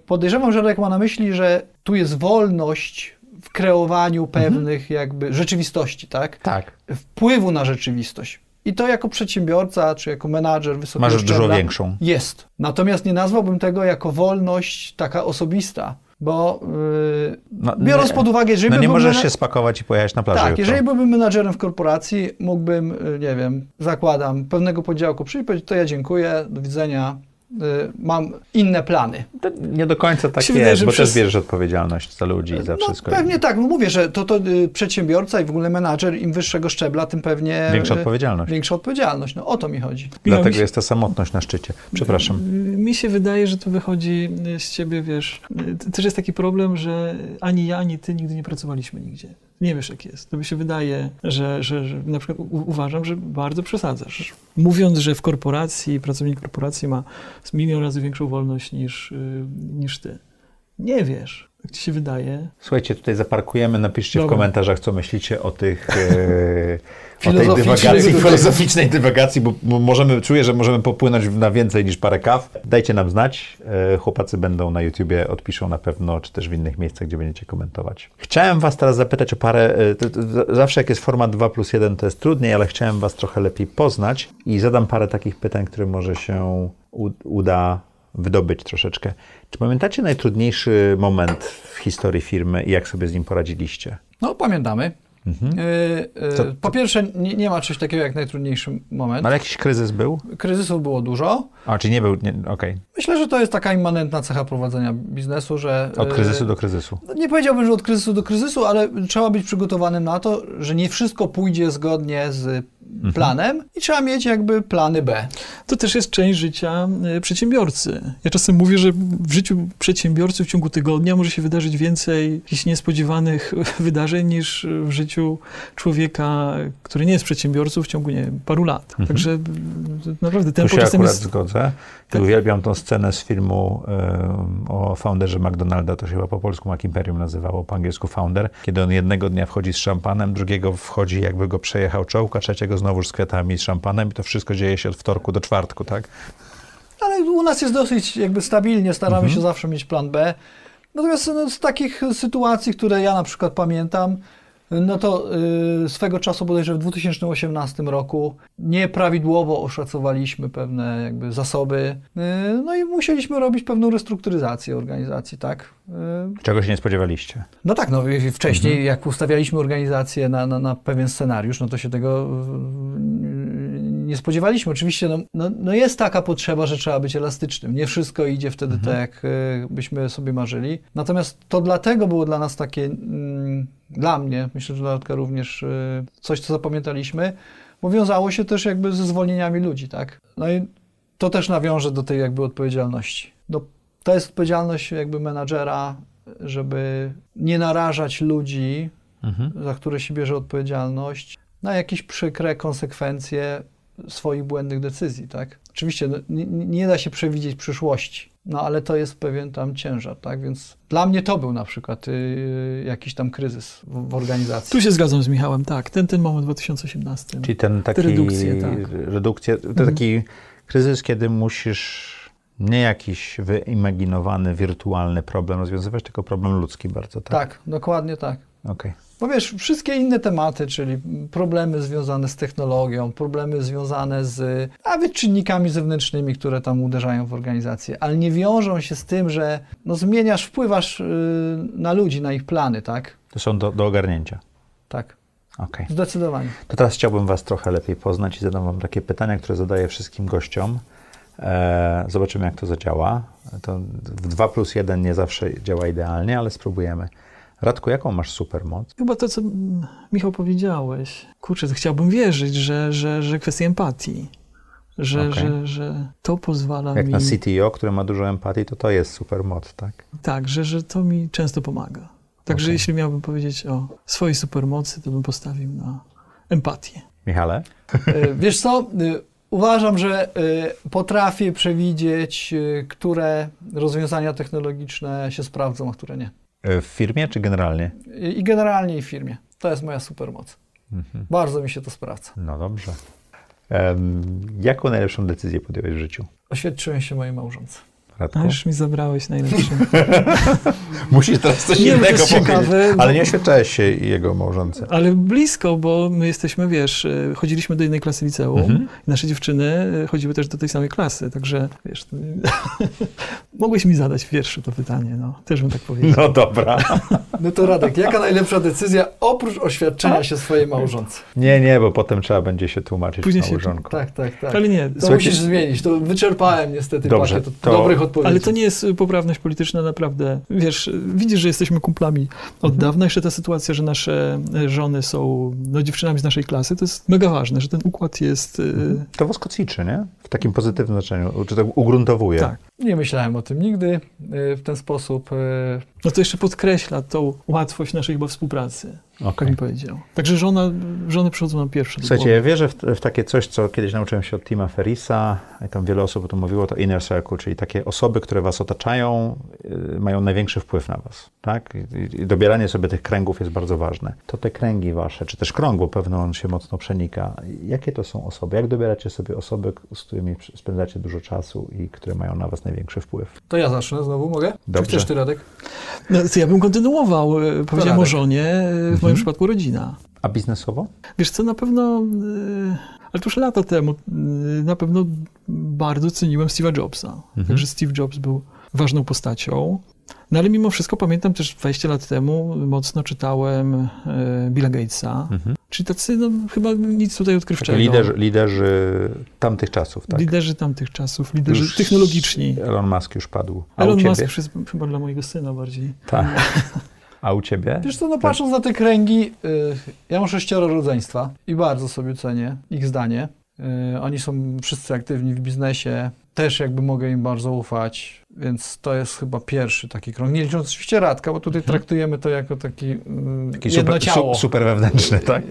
Podejrzewam, że Radek ma na myśli, że tu jest wolność kreowaniu mhm. pewnych mhm. jakby rzeczywistości, tak? Tak. Wpływu na rzeczywistość. I to jako przedsiębiorca, czy jako menadżer wysokiego Masz dużo większą. Jest. Natomiast nie nazwałbym tego jako wolność taka osobista. Bo yy, no, biorąc nie, pod uwagę, że. No nie możesz się spakować i pojechać na plażę. Tak, jutro. jeżeli byłbym menadżerem w korporacji, mógłbym, y, nie wiem, zakładam, pewnego podziałku przyjść i powiedzieć, to ja dziękuję, do widzenia, mam inne plany. To nie do końca tak jest, bo przez... też bierzesz odpowiedzialność za ludzi i za no, wszystko. Pewnie tak, no mówię, że to, to y, przedsiębiorca i w ogóle menadżer im wyższego szczebla, tym pewnie... Większa y, odpowiedzialność. Większa odpowiedzialność, no o to mi chodzi. Dlatego się... jest ta samotność na szczycie. Przepraszam. Mi się wydaje, że to wychodzi z ciebie, wiesz, też jest taki problem, że ani ja, ani ty nigdy nie pracowaliśmy nigdzie nie wiesz, jak jest. To mi się wydaje, że, że, że na przykład u, uważam, że bardzo przesadzasz. Mówiąc, że w korporacji, pracownik korporacji ma milion razy większą wolność niż, yy, niż ty. Nie wiesz. Jak ci się wydaje? Słuchajcie, tutaj zaparkujemy, napiszcie Dobra. w komentarzach, co myślicie o tych e, o tej dywagacji, filozoficznej dywagacji, bo możemy, czuję, że możemy popłynąć na więcej niż parę kaw. Dajcie nam znać. E, chłopacy będą na YouTubie, odpiszą na pewno, czy też w innych miejscach, gdzie będziecie komentować. Chciałem was teraz zapytać o parę, e, to, to, zawsze jak jest format 2 plus 1, to jest trudniej, ale chciałem was trochę lepiej poznać i zadam parę takich pytań, które może się uda wydobyć troszeczkę. Czy pamiętacie najtrudniejszy moment w historii firmy i jak sobie z nim poradziliście? No, pamiętamy. Mhm. Yy, yy, po pierwsze, nie, nie, ma czegoś takiego jak najtrudniejszy moment. Ale jakiś kryzys był? Kryzysów było dużo. A, czy nie był? Okej. Okay. Myślę, że to jest taka immanentna cecha prowadzenia biznesu, że... Od kryzysu do kryzysu. No, nie powiedziałbym, że od kryzysu do kryzysu, ale trzeba być przygotowanym na to, że nie wszystko pójdzie zgodnie z. planem i trzeba mieć jakby plany B. To też jest część życia e, przedsiębiorcy. Ja czasem mówię, że w życiu przedsiębiorcy w ciągu tygodnia może się wydarzyć więcej jakichś niespodziewanych wydarzeń niż w życiu człowieka, który nie jest przedsiębiorcą w ciągu nie wiem, paru lat. Mhm. Także naprawdę ten Tu się akurat jest... zgodzę. Tak. Uwielbiam tą scenę z filmu y, o founderze McDonalda, to się chyba po polsku McImperium nazywało, po angielsku founder, kiedy on jednego dnia wchodzi z szampanem, drugiego wchodzi jakby go przejechał czołg, a trzeciego znowu z kwiatami, z szampanem i to wszystko dzieje się od wtorku do czwartku, tak? Ale u nas jest dosyć jakby stabilnie, staramy mhm. się zawsze mieć plan B. Natomiast no, z takich sytuacji, które ja na przykład pamiętam, no to y, swego czasu bodajże w 2018 roku nieprawidłowo oszacowaliśmy pewne jakby zasoby, y, no i musieliśmy robić pewną restrukturyzację organizacji, tak? Y, Czego się nie spodziewaliście? No tak, no wcześniej mhm. jak ustawialiśmy organizację na, na, na, pewien scenariusz, no to się tego nie spodziewaliśmy. Oczywiście no, no, no, jest taka potrzeba, że trzeba być elastycznym. Nie wszystko idzie wtedy mhm. tak, jak y, byśmy sobie marzyli. Natomiast to dlatego było dla nas takie... Mm, dla mnie, myślę, że dla Radka również y, coś, co zapamiętaliśmy, bo wiązało się też jakby ze zwolnieniami ludzi, tak? No i to też nawiąże do tej jakby odpowiedzialności. No, to jest odpowiedzialność jakby menadżera, żeby nie narażać ludzi, mhm. za które się bierze odpowiedzialność, na jakieś przykre konsekwencje swoich błędnych decyzji, tak? Oczywiście no, nie, nie, da się przewidzieć przyszłości, no ale to jest pewien tam ciężar, tak? Więc dla mnie to był na przykład y, jakiś tam kryzys w, w, organizacji. Tu się zgadzam z Michałem, tak. Ten, ten moment w 2018. Czyli ten taki... redukcje, tak. Redukcje, to mhm. taki kryzys, kiedy musisz nie jakiś wyimaginowany, wirtualny problem rozwiązywać, tylko problem ludzki bardzo, tak? Tak, dokładnie tak. Okej. Okay. Bo wiesz, wszystkie inne tematy, czyli problemy związane z technologią, problemy związane z nawet czynnikami zewnętrznymi, które tam uderzają w organizację, ale nie wiążą się z tym, że no, zmieniasz, wpływasz yy, na ludzi, na ich plany, tak? To są do, do ogarnięcia. Tak. Okay. Zdecydowanie. To teraz chciałbym Was trochę lepiej poznać i zadam Wam takie pytania, które zadaję wszystkim gościom. E, zobaczymy, jak to zadziała. To w 2 plus 1 nie zawsze działa idealnie, ale spróbujemy. Radku, jaką masz supermoc? Chyba to, co Michał powiedziałeś. Kurczę, chciałbym wierzyć, że, że, że kwestia empatii. Że, okay. że, że to pozwala Jak mi... Jak na CTO, który ma dużo empatii, to to jest supermoc, tak? Tak, że, że to mi często pomaga. Także okay. jeśli miałbym powiedzieć o swojej supermocy, to bym postawił na empatię. Michale? E, wiesz co, e, uważam, że e, potrafię przewidzieć, które rozwiązania technologiczne się sprawdzą, a które nie. W firmie czy generalnie? I generalnie w firmie. To jest moja supermoc. Mhm. Bardzo mi się to sprawdza. No dobrze. Um, jaką najlepszą decyzję podjąłeś w życiu? Oświadczyłem się mojej małżonce. Radku? A już mi zabrałeś najlepsze. Musisz teraz coś nie, innego ciekawe, Ale nie oświadczałeś się jego małżonce. Ale blisko, bo my jesteśmy, wiesz, e, chodziliśmy do jednej klasy liceum mhm. i nasze dziewczyny e, chodziły też do tej samej klasy, także, wiesz, mogłeś mi zadać pierwsze to pytanie, no. Też bym tak powiedział. No dobra. No to Radek, jaka najlepsza decyzja oprócz oświadczenia się swojej małżonce? Nie, nie, bo potem trzeba będzie się tłumaczyć Później małżonką. Się... Tak, tak, tak. Ale nie. To Słuchajcie... musisz zmienić. To wyczerpałem niestety Dobrze, pakiet to... dobrych odpowiedzi. Ale to nie jest poprawność polityczna, naprawdę. Wiesz, widzisz, że jesteśmy kumplami od mhm. dawna. Jeszcze ta sytuacja, że nasze żony są no, dziewczynami z naszej klasy, to jest mega ważne, że ten układ jest... Y, mhm. To was kotwiczy, nie? W takim pozytywnym znaczeniu, czy to ugruntowuje. Tak. Nie myślałem o tym nigdy y, w ten sposób. Y, no to jeszcze podkreśla tą łatwość naszej chyba współpracy, okay. jak mi powiedział. Także żona, żony przychodzą nam pierwsze. Słuchajcie, ja wierzę w, w, takie coś, co kiedyś nauczyłem się od Tima Ferisa, i tam wiele osób o tym mówiło, to inner circle, czyli takie osoby, które was otaczają, y, mają największy wpływ na was. Tak? I, I dobieranie sobie tych kręgów jest bardzo ważne. To te kręgi wasze, czy też krąg, bo pewno on się mocno przenika. Jakie to są osoby? Jak dobieracie sobie osoby, z którymi spędzacie dużo czasu i które mają na was największy wpływ? To ja zacznę znowu, mogę? Dobrze. Czy chcesz ty, Radek? No, ja bym kontynuował. E, powiedziałem o żonie, e, w mhm. moim przypadku rodzina. A biznesowo? Wiesz co, na pewno, e, ale to już lata temu, na pewno bardzo ceniłem Steve'a Jobsa. Mhm. Także Steve Jobs był ważną postacią. No ale mimo wszystko pamiętam też 20 lat temu mocno czytałem Billa Gatesa. Mhm. Czyli tacy, no chyba nic tutaj odkrywczego. Liderzy, liderzy tamtych czasów, tak? Liderzy tamtych czasów, liderzy już technologiczni. Elon Musk już padł. A Elon Musk już jest chyba dla mojego syna bardziej. Tak. A u ciebie? Wiesz co, no patrząc na te kręgi, y, ja mam sześcioro rodzeństwa i bardzo sobie cenię ich zdanie. Y, oni są wszyscy aktywni w biznesie, też jakby mogę im bardzo ufać, więc to jest chyba pierwszy taki krąg. Nie licząc oczywiście Radka, bo tutaj mhm. traktujemy to jako taki, y, taki jedno super, ciało. super wewnętrzny, tak?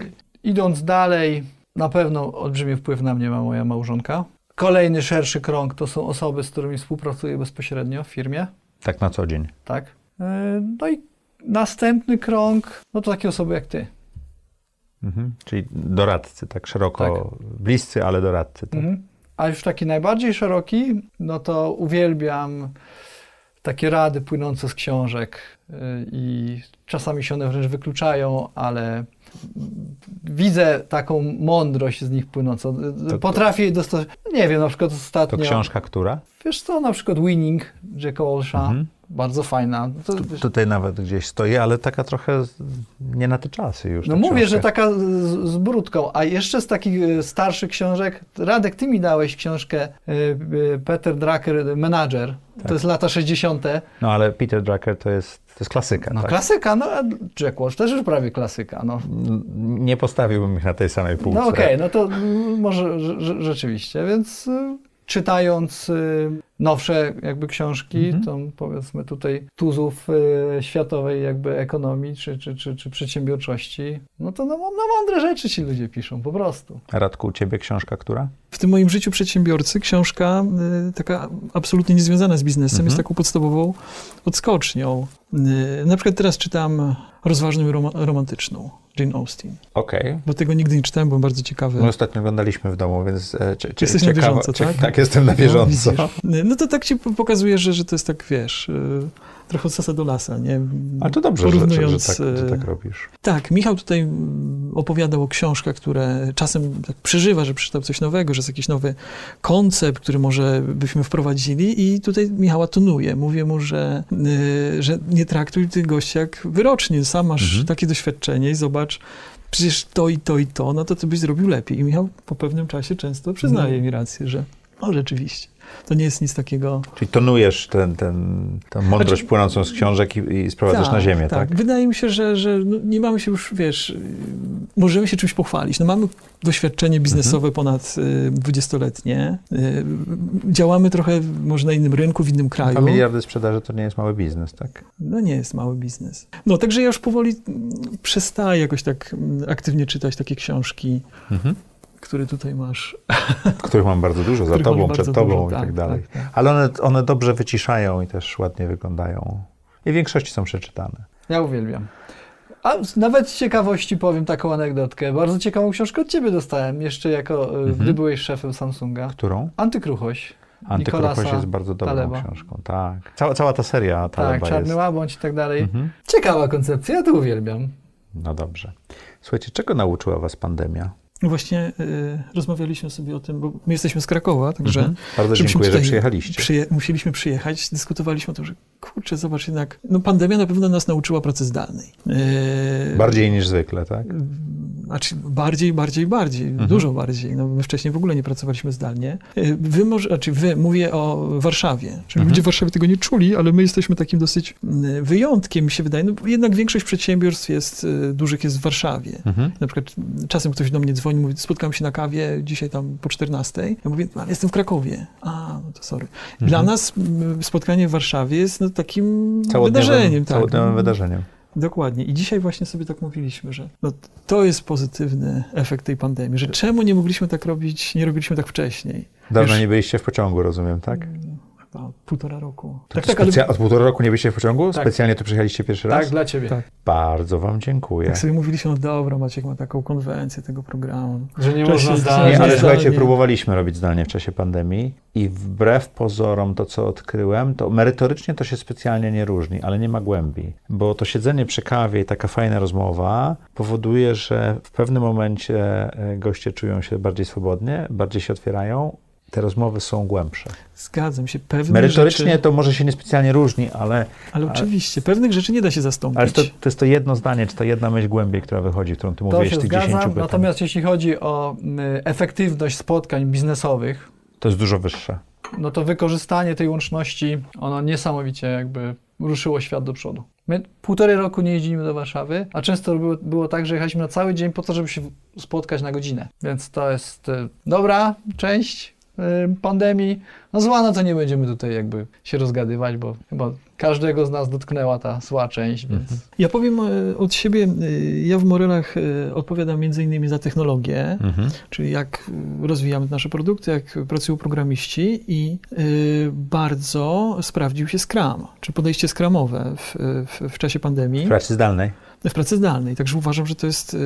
Idąc dalej, na pewno olbrzymi wpływ na mnie ma moja małżonka. Kolejny szerszy krąg to są osoby, z którymi współpracuję bezpośrednio w firmie. Tak na co dzień. Tak. No i Następny krąg, no to takie osoby jak ty. Mhm. Czyli doradcy, tak szeroko, tak. bliscy, ale doradcy. Tak? Mhm. A już taki najbardziej szeroki, no to uwielbiam takie rady płynące z książek y, i czasami się one wręcz wykluczają, ale widzę taką mądrość z nich płynącą. To, Potrafię je dostać. Nie wiem, na przykład ostatnio. To książka która? Wiesz co, na przykład Winning Jacka Walsha. Mhm bardzo fajna. To, tutaj nawet gdzieś stoi, ale taka trochę nie na te czasy już. No mówię, książka. że taka z, z brudką. A jeszcze z takich e, starszych książek, Radek, ty mi dałeś książkę e, e, Peter Drucker, Manager. Tak. To jest lata 60. No ale Peter Drucker to jest, to jest klasyka. No tak? klasyka, no a Jack Walsh też już prawie klasyka. No. Nie postawiłbym ich na tej samej półce. No okej, okay, no to może rzeczywiście, więc czytając nowsze jakby książki, mhm. to powiedzmy tutaj tuzów y, światowej jakby ekonomii czy, czy, czy, czy przedsiębiorczości, no to no, no mądre rzeczy ci ludzie piszą, po prostu. Radku, u ciebie książka która? W tym moim życiu przedsiębiorcy książka y, taka absolutnie niezwiązana z biznesem mhm. jest taką podstawową odskocznią. Na przykład teraz czytam Rozważną i rom romantyczną. Jane Austen. Okej. Okay. Bo tego nigdy nie czytałem, byłem bardzo ciekawy. My ostatnio oglądaliśmy w domu, więc e, Jesteś na bieżąco, tak? Tak, jestem na bieżąco. No, no, to tak ci pokazuje, że, że to jest tak, wiesz, e, trochę od sasa do lasa, nie? Ale to dobrze, Porównując, że, że, tak, że tak robisz. Tak, Michał tutaj opowiadał o książkach, które czasem tak przeżywa, że przeczytał coś nowego, że jest jakiś nowy koncept, który może byśmy wprowadzili i tutaj Michała tonuje. Mówię mu, że, yy, że nie traktuj tych gości jak wyrocznie. Sam masz mhm. takie doświadczenie i zobacz, przecież to i to i to, no to ty byś zrobił lepiej. I Michał po pewnym czasie często przyznaje mhm. mi rację, że no rzeczywiście. To nie jest nic takiego... Czyli tonujesz ten, ten, tę mądrość znaczy, płynącą z książek i, i sprowadzasz tak, na ziemię, tak? tak? Wydaje mi się, że, że no nie mamy się już, wiesz, możemy się czymś pochwalić. No mamy doświadczenie biznesowe mhm. ponad dwudziestoletnie. Y, działamy trochę może na innym rynku, w innym kraju. Dwa miliardy sprzedaży to nie jest mały biznes, tak? No nie jest mały biznes. No także ja już powoli przestaję jakoś tak aktywnie czytać takie książki. Mhm które tutaj masz. Których mam bardzo dużo, za tobą, przed tobą dużo, i tak, tak dalej. Tak, tak. Ale one, one dobrze wyciszają i też ładnie wyglądają. I w większości są przeczytane. Ja uwielbiam. A nawet z ciekawości powiem taką anegdotkę. Bardzo ciekawą książkę od ciebie dostałem, jeszcze jako, e, mhm. gdy byłeś szefem Samsunga. Którą? Antykruchoś. Antykruchoś jest bardzo dobrą Taleba. książką, tak. Cała, cała ta seria Taleba Tak, Czarny jest. Łabądź i tak dalej. Mhm. Ciekawa koncepcja, ja to uwielbiam. No dobrze. Słuchajcie, czego nauczyła was pandemia? Właśnie y, rozmawialiśmy sobie o tym, bo my jesteśmy z Krakowa, także... Mhm. Bardzo dziękuję, że przyjechaliście. Przyje, musieliśmy przyjechać, dyskutowaliśmy o tym, że kurczę, zobacz jednak, no pandemia na pewno nas nauczyła pracy zdalnej. Y, bardziej niż zwykle, tak? Znaczy bardziej, bardziej, bardziej, mhm. dużo bardziej. No, my wcześniej w ogóle nie pracowaliśmy zdalnie. Y, wy może, znaczy wy, mówię o Warszawie. Czyli mhm. ludzie w Warszawie tego nie czuli, ale my jesteśmy takim dosyć y, wyjątkiem, mi się wydaje. No, jednak większość przedsiębiorstw jest, dużych jest w Warszawie. Mhm. Na przykład czasem ktoś do mnie dzwoni, mówi, spotkam się na kawie dzisiaj tam po 14. Ja mówię, ale jestem w Krakowie. A, no to sorry. Mhm. Dla nas spotkanie w Warszawie jest no, takim wydarzeniem. Tak. Całodniowym wydarzeniem. Dokładnie. I dzisiaj właśnie sobie tak mówiliśmy, że no, to jest pozytywny efekt tej pandemii, że czemu nie mogliśmy tak robić, nie robiliśmy tak wcześniej. Dawno Wiesz, nie byliście w pociągu, rozumiem, tak? Półtora roku. Tak, tak, ale... Od półtora roku nie byliście w pociągu? Tak. Specjalnie tu przyjechaliście pierwszy raz? Tak, dla ciebie. Tak. Bardzo wam dziękuję. Tak sobie mówiliśmy, no dobra, Maciek ma taką konwencję tego programu. Że nie można zdalnie. Nie, ale słuchajcie, próbowaliśmy robić zdalnie w czasie pandemii i wbrew pozorom to, co odkryłem, to merytorycznie to się specjalnie nie różni, ale nie ma głębi. Bo to siedzenie przy kawie i taka fajna rozmowa powoduje, że w pewnym momencie e, goście czują się bardziej swobodnie, bardziej się otwierają, te rozmowy są głębsze. Zgadzam się. Pewne Merytorycznie rzeczy... to może się niespecjalnie różni, ale... Ale oczywiście, pewnych rzeczy nie da się zastąpić. Ale to, to jest to jedno zdanie, czy ta jedna myśl głębiej, która wychodzi, którą ty to mówiłeś, tych zgadzam, 10 pytań. Natomiast jeśli chodzi o efektywność spotkań biznesowych... To jest dużo wyższe. No to wykorzystanie tej łączności, ono niesamowicie jakby ruszyło świat do przodu. My półtorej roku nie jeździmy do Warszawy, a często było, było tak, że jechaliśmy na cały dzień po to, żeby się spotkać na godzinę. Więc to jest y, dobra część pandemii. No zła, no to nie będziemy tutaj jakby się rozgadywać, bo chyba każdego z nas dotknęła ta zła część, więc... Mhm. Ja powiem e, od siebie, e, ja w Morelach odpowiadam między innymi za technologię, mhm. czyli jak rozwijamy nasze produkty, jak pracują programiści i bardzo sprawdził się Scrum, czy podejście Scrumowe w, w, w czasie pandemii. W pracy zdalnej w pracy zdalnej. Także uważam, że to jest y,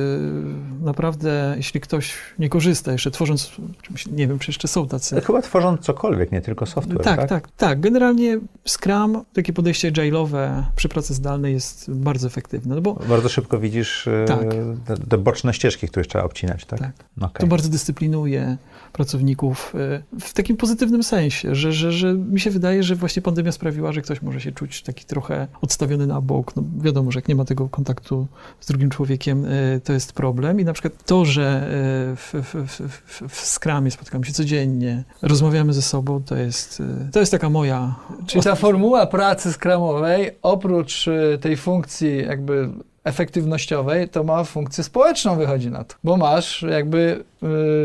naprawdę, jeśli ktoś nie korzysta jeszcze tworząc, nie wiem, czy jeszcze są tacy. Chyba tworząc cokolwiek, nie tylko software, tak? Tak, tak, tak. Generalnie Scrum, takie podejście agile'owe przy pracy zdalnej jest bardzo efektywne. No bo, bardzo szybko widzisz y, tak. te, te, boczne ścieżki, które trzeba obcinać, tak? tak. Okay. To bardzo dyscyplinuje pracowników y, w takim pozytywnym sensie, że, że, że mi się wydaje, że właśnie pandemia sprawiła, że ktoś może się czuć taki trochę odstawiony na bok. No wiadomo, że jak nie ma tego kontaktu kontaktu z drugim człowiekiem, e, to jest problem. I na przykład to, że e, w, w, w, w Scrumie spotykamy się codziennie, rozmawiamy ze sobą, to jest, e, to jest taka moja... Czyli ta formuła pracy skramowej, oprócz tej funkcji jakby efektywnościowej, to ma funkcję społeczną, wychodzi na to. Bo masz jakby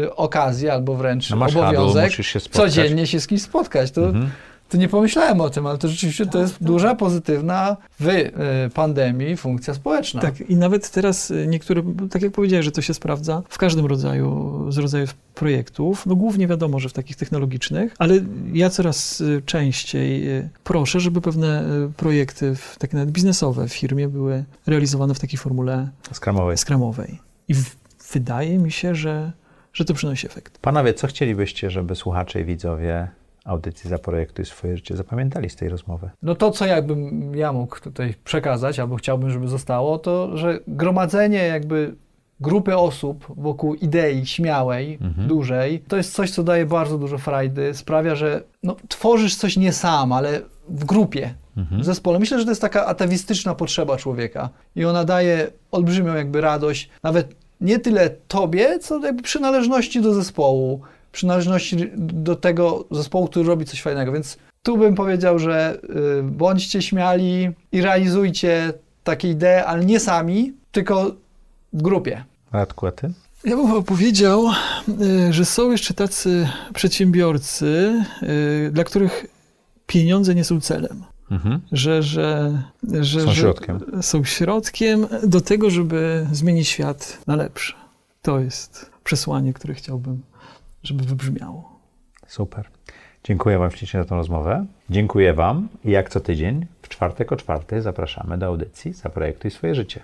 y, okazję albo wręcz no obowiązek się codziennie się z kimś spotkać. To mhm to nie pomyślałem o tym, ale to rzeczywiście to jest duża pozytywna w y, pandemii funkcja społeczna. Tak, i nawet teraz y, niektóre, tak jak powiedziałeś, że to się sprawdza w każdym rodzaju, z rodzajów projektów, no głównie wiadomo, że w takich technologicznych, ale ja coraz y, częściej proszę, żeby pewne projekty, takie nawet biznesowe w firmie były realizowane w takiej formule skramowej. skramowej. I w, wydaje mi się, że, że to przynosi efekt. Panowie, co chcielibyście, żeby słuchacze i widzowie audycji Zaprojektuj swoje życie zapamiętali z tej rozmowy? No to, co jakbym ja mógł tutaj przekazać, albo chciałbym, żeby zostało, to, że gromadzenie jakby grupy osób wokół idei śmiałej, mhm. dużej, to jest coś, co daje bardzo dużo frajdy, sprawia, że no, tworzysz coś nie sam, ale w grupie, mhm. w zespole. Myślę, że to jest taka atawistyczna potrzeba człowieka i ona daje olbrzymią jakby radość, nawet nie tyle tobie, co jakby przynależności do zespołu, przynależności do tego zespołu, który robi coś fajnego. Więc tu bym powiedział, że y, bądźcie śmiali i realizujcie takie idee, ale nie sami, tylko w grupie. Radku, a ty? Ja bym powiedział, y, że są jeszcze tacy przedsiębiorcy, y, dla których pieniądze nie są celem. Mhm. Że, że, że, Są że środkiem. są środkiem do tego, żeby zmienić świat na lepsze. To jest przesłanie, które chciałbym, żeby wybrzmiało. Super. Dziękuję Wam ślicznie za tę rozmowę. Dziękuję Wam i jak co tydzień w czwartek o czwartej zapraszamy do audycji Zaprojektuj swoje życie.